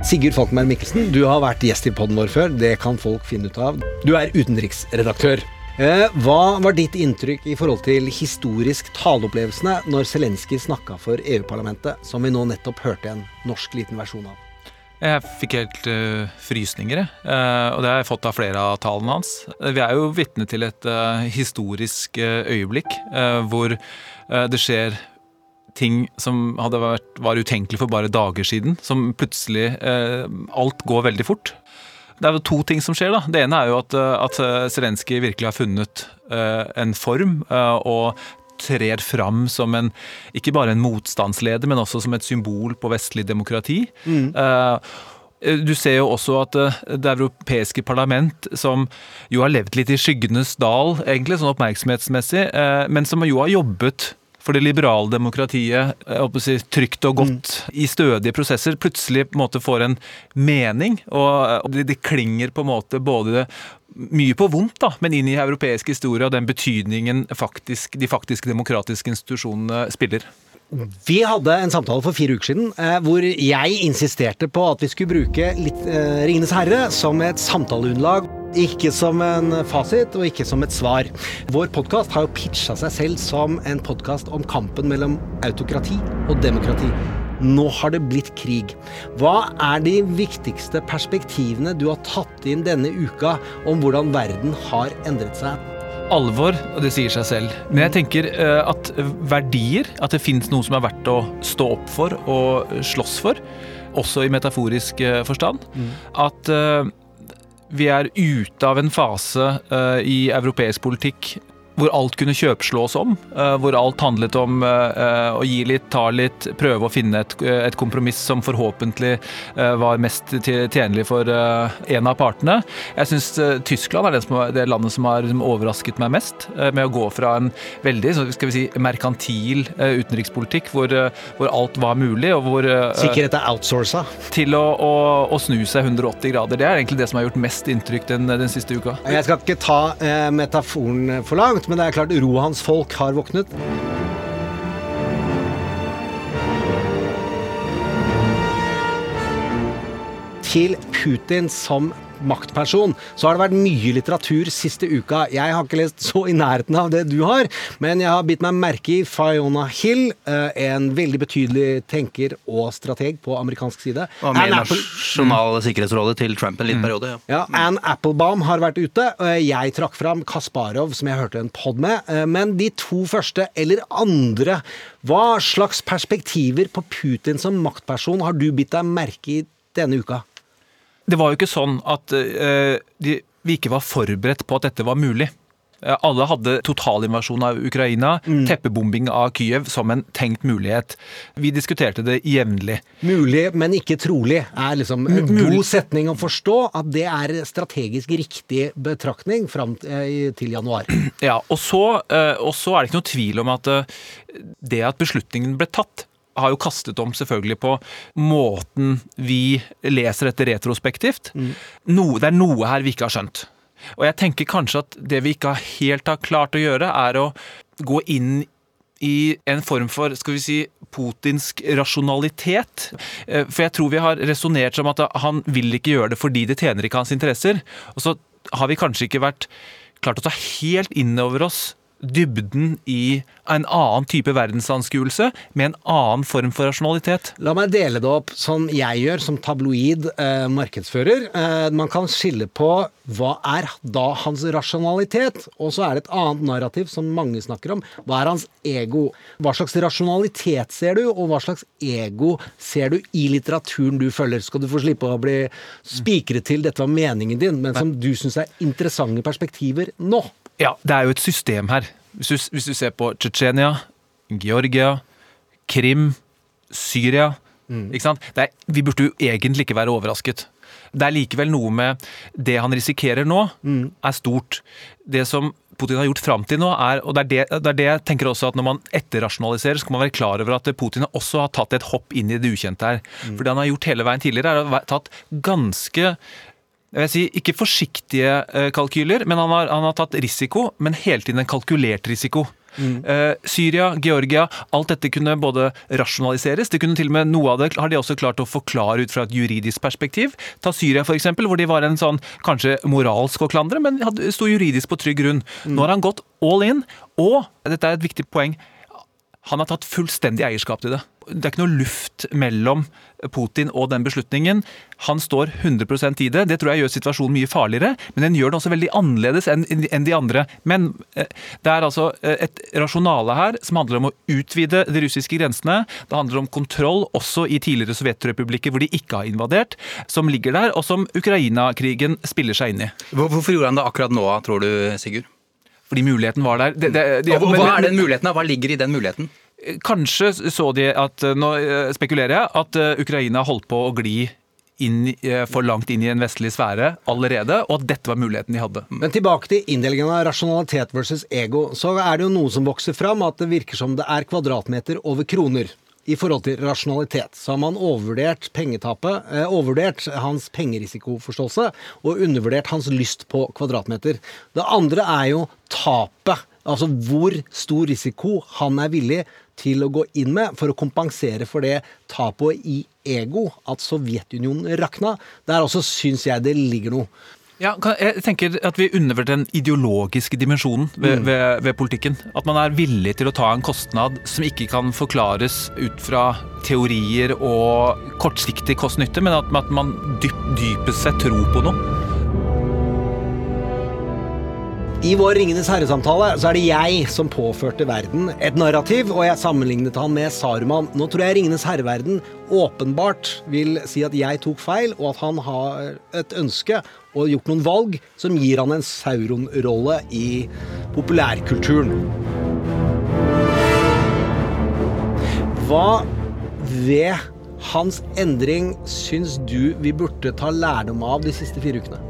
Sigurd Falkenberg Mikkelsen, du har vært gjest i podden vår før. Det kan folk finne ut av. Du er utenriksredaktør. Eh, Hva var ditt inntrykk i forhold til historisk taleopplevelsene når Zelenskyj snakka for EU-parlamentet, som vi nå nettopp hørte en norsk liten versjon av? Jeg fikk helt uh, frysninger, jeg. Eh, og det har jeg fått av flere av talene hans. Vi er jo vitne til et uh, historisk eh, øyeblikk hvor det skjer ting som hadde vært, var utenkelig for bare dager siden, som plutselig eh, Alt går veldig fort. Det er jo to ting som skjer. da. Det ene er jo at, eh, at eh, Zelenskyj virkelig har funnet eh, en form, eh, og trer fram som en, ikke bare en motstandsleder, men også som et symbol på vestlig demokrati. Mm. Eh, du ser jo også at det europeiske parlament, som jo har levd litt i skyggenes dal, egentlig, sånn oppmerksomhetsmessig, men som jo har jobbet for det liberale demokratiet å si, trygt og godt i stødige prosesser, plutselig på en måte får en mening. Og, og det, det klinger på en måte både mye på vondt, da, men inn i europeisk historie og den betydningen faktisk, de faktiske demokratiske institusjonene spiller. Vi hadde en samtale for fire uker siden eh, hvor jeg insisterte på at vi skulle bruke litt eh, Ringenes herre som et samtaleunderlag. Ikke som en fasit, og ikke som et svar. Vår podkast har jo pitcha seg selv som en podkast om kampen mellom autokrati og demokrati. Nå har det blitt krig. Hva er de viktigste perspektivene du har tatt inn denne uka om hvordan verden har endret seg? Alvor, og det sier seg selv. Men jeg tenker eh, at verdier, at det fins noe som er verdt å stå opp for og slåss for, også i metaforisk eh, forstand. At eh, vi er ute av en fase uh, i europeisk politikk hvor alt kunne kjøpslås om. eh, hvor alt handlet om eh, eh, å gi litt, ta litt, prøve å finne et, et kompromiss som forhåpentlig var mest tjenlig for en av partene. Jeg syns Tyskland er det, som, det landet som har liksom, overrasket meg mest, med å gå fra en veldig skal vi si, merkantil utenrikspolitikk hvor, hvor alt var mulig, og hvor Sikkerhet er outsourca. til å, å, å snu seg 180 grader. Det er egentlig det som har gjort mest inntrykk den, den siste uka. Jeg skal ikke ta eh, metaforen for langt, men det er klart Rohans folk har våknet. Til Putin som maktperson, så har det vært mye litteratur siste uka. Jeg har ikke lest så i nærheten av det du har, men jeg har bitt meg merke i Fiona Hill, eh, en veldig betydelig tenker og strateg på amerikansk side. Og med i Nasjonale sikkerhetsrådet til Trump en liten periode. Ja. ja, Anne Applebaum har vært ute. Jeg trakk fram Kasparov, som jeg hørte en pod med. Eh, Men de to første, eller andre, hva slags perspektiver på Putin som maktperson har du bitt deg merke i denne uka? Det var jo ikke sånn at uh, de, vi ikke var forberedt på at dette var mulig. Eh, Alle hadde totalinvasjon av Ukraina, teppebombing av Kyiv som en tenkt mulighet. Vi diskuterte det jevnlig. Mulig, men ikke trolig, er liksom en Mulig. god setning å forstå. At det er strategisk riktig betraktning fram til, til januar. Ja, og så, eh, og så er det ikke noe tvil om at eh, det at beslutningen ble tatt, har jo kastet om selvfølgelig på måten vi leser dette retrospektivt. Noe, det er noe her vi ikke har skjønt. Og jeg tenker kanskje at det vi ikke helt har klart å gjøre, er å gå inn i en form for skal vi si, putinsk rasjonalitet. Eh, For jeg tror vi har resonnert som at han vil ikke gjøre det fordi det tjener ikke hans interesser. Og så har vi kanskje ikke vært klart å ta helt inn over oss dybden i en annen type verdensanskuelse med en annen form for rasjonalitet. La meg dele det opp som jeg gjør som tabloid eh, markedsfører. Eh, man kan skille på hva er da hans rasjonalitet, og så er det et annet narrativ som mange snakker om. Hva er hans ego? Hva slags rasjonalitet ser du, og hva slags ego ser du i litteraturen du følger? Skal du få slippe å bli spikret til dette var meningen din, men som du syns er interessante perspektiver nå? Ja, det er jo et system her. Hvis du, hvis du ser på Tsjetsjenia, Georgia, Krim, Syria ikke sant? Det er, Vi burde jo egentlig ikke være overrasket. Det er likevel noe med det han risikerer nå, er stort. Det som Putin har gjort fram til nå, er og det er det, det er det jeg tenker også at når man etterrasjonaliserer, så skal man være klar over at Putin også har tatt et hopp inn i det ukjente her. For det han har gjort hele veien tidligere, er å ha tatt ganske jeg vil si, ikke forsiktige eh, kalkyler, men han har, han har tatt risiko, men hele tiden en kalkulert risiko. Eh, Syria, Georgia, alt dette kunne både rasjonaliseres, det kunne til og med noe av det har de også klart å forklare ut fra et juridisk perspektiv. Ta Syria eksempel, hvor de var en sånn kanskje moralsk å klandre, men sto juridisk på trygg grunn. Nå har han gått all in, og dette er et viktig poeng, han har tatt fullstendig eierskap til det. Det er ikke noe luft mellom Putin og den beslutningen. Han står 100 i det. Det tror jeg gjør situasjonen mye farligere, men den gjør den også veldig annerledes enn de andre. Men eh, det er altså eh, et rasjonale her som handler om å utvide de russiske grensene. Det handler om kontroll også i tidligere sovjetrepublikker hvor de ikke har invadert, som ligger der, og som Ukraina-krigen spiller seg inn i. Hvorfor gjorde han det akkurat nå, tror du, Sigurd? Fordi muligheten var der. Det, det, de, hva er den muligheten? Hva ligger i den muligheten? Kanskje så de at Nå eh, spekulerer jeg at eh, Ukraina holdt på å gli inn, eh, for langt inn i en vestlig sfære allerede, og at dette var muligheten de hadde. Men tilbake til inndelingen av rasjonalitet versus ego. Så er det jo noe som vokser fram, at det virker som det er kvadratmeter over kroner. I forhold til rasjonalitet. Så har man overvurdert pengetapet, eh, overvurdert hans pengerisikoforståelse, og undervurdert hans lyst på kvadratmeter. Det andre er jo tapet. Altså hvor stor risiko han er villig til å gå inn med for å kompensere for det tapet i ego, at Sovjetunionen rakna. Der også syns jeg det ligger noe. Ja, jeg tenker at vi undervurderer den ideologiske dimensjonen ved, Mm. ved, ved politikken. At man er villig til å ta en kostnad som ikke kan forklares ut fra teorier og kortsiktig kost-nytte, men at, at man dyp, dypest sett tror på noe. I vår Ringenes herre-samtale så er det jeg som påførte verden et narrativ, og jeg sammenlignet han med Saruman. Nå tror jeg Ringenes herre-verden åpenbart vil si at jeg tok feil, og at han har et ønske og gjort noen valg som gir han en Sauron-rolle i populærkulturen. Hva ved hans endring syns du vi burde ta lærdom av de siste fire ukene?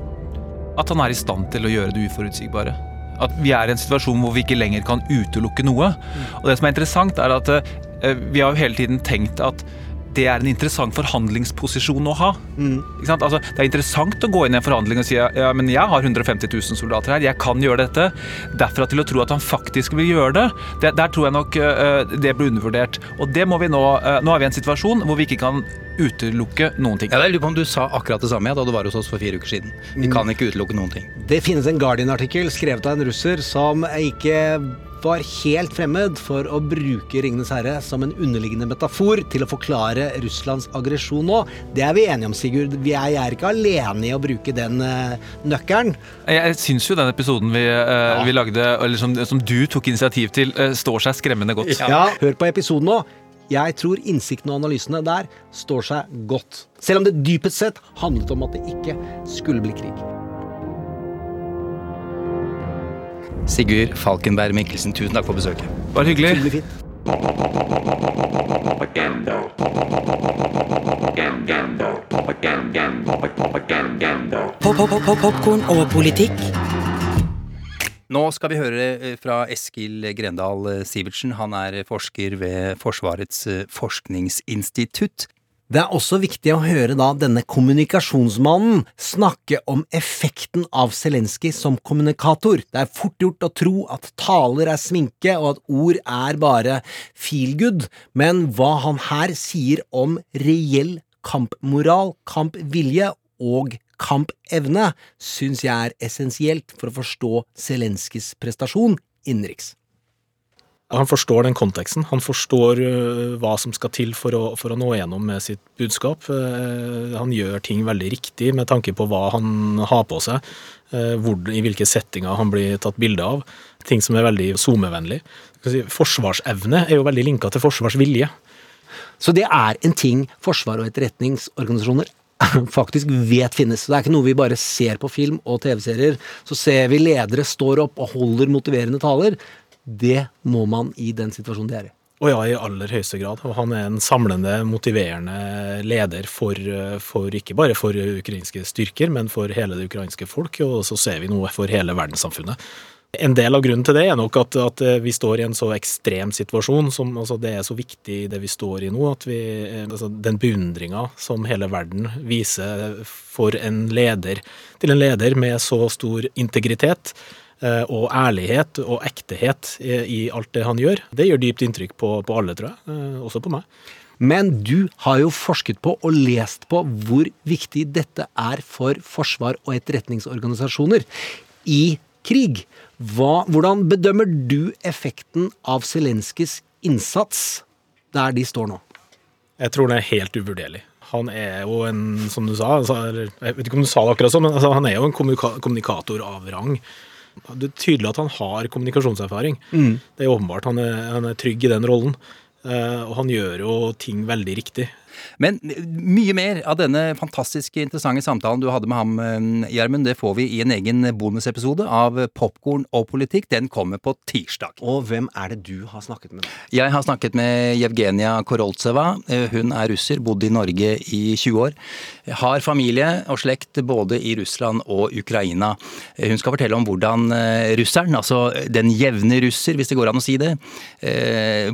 At han er i stand til å gjøre det uforutsigbare. At vi er i en situasjon hvor vi ikke lenger kan utelukke noe. Og det som er interessant, er at eh, vi har jo hele tiden tenkt at det er en interessant forhandlingsposisjon å ha. Ikke sant? Altså, det er interessant å gå inn i en forhandling og si ja, men jeg har 150 000 soldater her, jeg kan gjøre dette. Derfra til å tro at han faktisk vil gjøre det, det der tror jeg nok uh, det ble undervurdert. Og det må vi nå uh, Nå er vi i en situasjon hvor vi ikke kan utelukke noen ting. Ja, jeg lurer på om du sa akkurat det samme da du var hos oss for fire uker siden. Vi kan ikke utelukke noen ting. Det finnes en Guardian-artikkel skrevet av en russer som ikke var helt fremmed for å bruke Ringenes herre som en underliggende metafor til å forklare Russlands aggresjon nå. Det er vi enige om, Sigurd. Vi er, jeg er ikke alene i å bruke den eh, nøkkelen. Jeg, syns jo den episoden vi, ja. vi lagde, eller som, som du tok initiativ til, eh, står seg skremmende godt. Ja. Hør på episoden nå. Jeg tror innsikten og analysene der står seg godt. Selv om det dypest sett handlet om at det ikke skulle bli krig. Sigurd Falkenberg Mikkelsen, tusen takk for besøket. Bare hyggelig. Fint. Popkorn og politikk. Nå skal vi høre eh, fra Eskil Grendal eh, Sivertsen. Han er forsker ved Forsvarets eh, forskningsinstitutt. Det er også viktig å høre da denne kommunikasjonsmannen snakke om effekten av Zelenskyj som kommunikator. Det er fort gjort å tro at taler er sminke og at ord er bare feel good, men hva han her sier om reell kampmoral, kampvilje og kampevne, syns jeg er essensielt for å forstå Zelenskyjs prestasjon innenriks. Han forstår den konteksten. Han forstår øh, hva som skal til for å, for å nå gjennom med sitt budskap. Eh, Han gjør ting veldig riktig med tanke på hva han har på seg, eh, hvor, i hvilke settinger han blir tatt bilde av. Ting som er veldig SoMe-vennlig. Forsvarsevne er jo veldig linka til forsvarsvilje. Så det er en ting forsvar og etterretningsorganisasjoner faktisk vet finnes. Det er ikke noe vi bare ser på film og TV-serier. Så ser vi ledere står opp og holder motiverende taler. Det må man i den situasjonen de er i. Og ja, i aller høyeste grad. Og han er en samlende, motiverende leder for, for ikke bare for ukrainske styrker, men for hele det ukrainske folk, og så ser vi noe for hele verdenssamfunnet. En del av grunnen til det er nok at, at vi står i en så ekstrem situasjon. Som, altså det er så viktig det vi står i nå. at vi, altså Den beundringa som hele verden viser for en leder, til en leder med så stor integritet eh, og ærlighet og ektehet i, i alt det han gjør, det gjør dypt inntrykk på, på alle, tror jeg. eh, Også på meg. Men du har jo forsket på og lest på hvor viktig dette er for forsvar og etterretningsorganisasjoner i krig. Hva, hvordan bedømmer du effekten av Zelenskyjs innsats der de står nå? Jeg tror den er helt uvurderlig. Han er jo en, som du sa, altså, jeg vet ikke om du sa det akkurat sånn, men altså, han er jo en kommunikator av rang. Det er tydelig at han har kommunikasjonserfaring. Mm. Det er åpenbart. Han er, han er trygg i den rollen. Uh, og han gjør jo ting veldig riktig. Men mye mer av denne fantastiske interessante samtalen du hadde med ham, eh, Gjermund, det får vi i en egen bonusepisode av Popkorn og politikk. Den kommer på tirsdag. Og hvem er det du har snakket med? Jeg har snakket med Jevgenia Koroltseva. Eh, Hun er russer, bodde i Norge i 20 år. Har familie og slekt både i Russland og Ukraina. Eh, Hun skal fortelle om hvordan russeren, altså den jevne russer, hvis det går an å si det,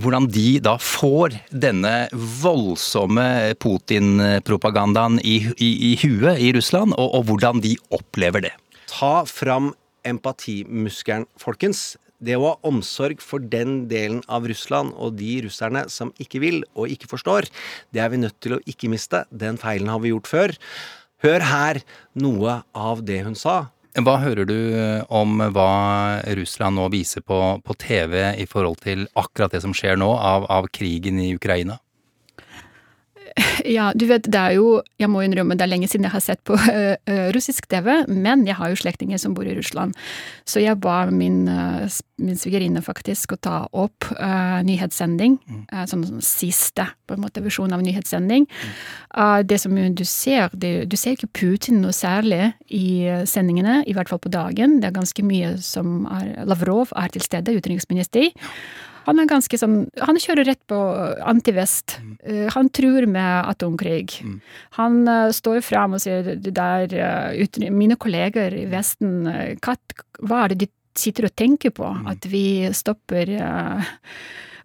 hvordan de da får denne voldsomme Putin-propagandaen i, i, i huet i Russland, og, og hvordan de opplever det. Ta fram empatimuskelen, folkens. Det å ha omsorg for den delen av Russland og de russerne som ikke vil og ikke forstår, det er vi nødt til å ikke miste. Den feilen har vi gjort før. Hør her noe av det hun sa. Hva hører du om hva Russland nå viser på, på TV i forhold til akkurat det som skjer nå av, av krigen i Ukraina? Ja, du vet, det er jo Jeg må innrømme det er lenge siden jeg har sett på øh, russisk TV, men jeg har jo slektninger som bor i Russland. Så jeg ba min, uh, min svigerinne faktisk å ta opp uh, nyhetssending. uh, sånn siste på en måte versjon av nyhetssending. Uh, det som du ser, det, du ser ikke Putin noe særlig i sendingene, i hvert fall på dagen. Det er ganske mye som er Lavrov er til stede, utenriksminister. Han er ganske sånn Han kjører rett på antivest. Eh, Han truer med atomkrig. Han uh, står fram og sier det der uh, uten, Mine kolleger i Vesten, eh, hva, er det de sitter og tenker på? At vi stopper eh,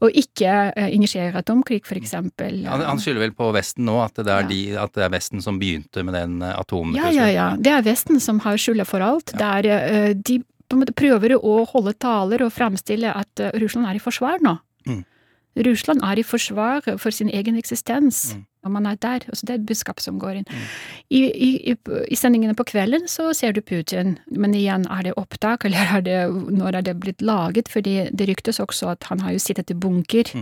og ikke uh, initierer atomkrig, for eksempel. Han, han skylder vel på Vesten nå, at det, er de, at det er Vesten som begynte med den eh, Ja, ja, ja. Det er Vesten som har skylda for alt. Det er de på en måte prøver å holde taler og fremstille at eh, Russland er i forsvar nå. Mm. Russland er i forsvar for sin egen eksistens. Og man er der. Altså det er et budskap som går inn. I, i, i, I sendingene på kvelden så ser du Putin, men igjen, er det opptak, eller er det, når er det blitt laget? Fordi det ryktes også at han har jo sittet i bunker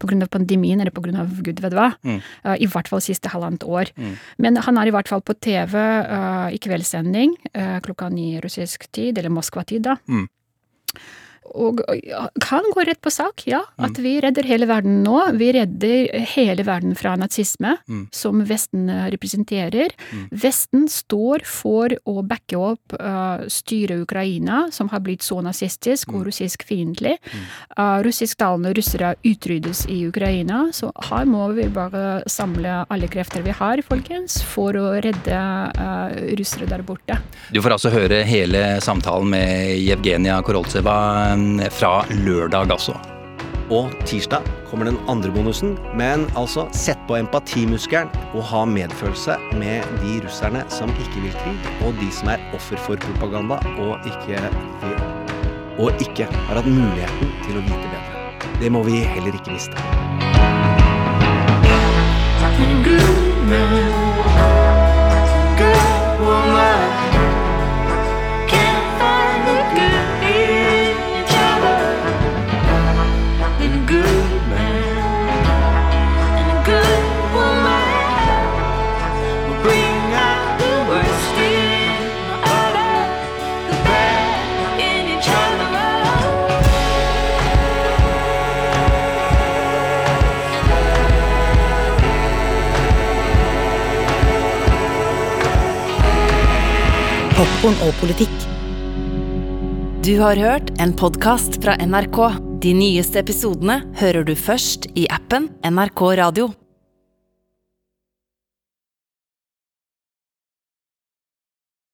på grunn av pandemien, eller av gud vet hva. Mm. Uh, I hvert fall siste halvannet år. Mm. Men han er i hvert fall på TV uh, i kveldssending uh, klokka ni russisk tid, eller Moskva-tid, da. Mm. Og kan gå rett på sak, ja. At vi redder hele verden nå. Vi redder hele verden fra nazisme, Mm. som Vesten representerer. representerer. Vesten står for å backe opp uh, styret Ukraina, som har blitt så nazistisk og russisk fiendtlig. Uh, Russisktalende russere utryddes i Ukraina, så her må vi bare samle alle krefter vi har, folkens, for å redde uh, russere der borte. Du får altså høre hele samtalen med Jevgenia Koroltseva mm, fra lørdag, altså. Og tirsdag kommer den andre bonusen, men altså sett på empatimuskelen og ha medfølelse med de russerne som ikke vil krig, og de som er offer for propaganda og ikke vil og ikke har hatt muligheten til å vite bedre. Det må vi heller ikke miste. Takk man, Popkorn og politikk. Du har hørt en podkast fra NRK. De nyeste episodene hører du først i appen NRK Radio.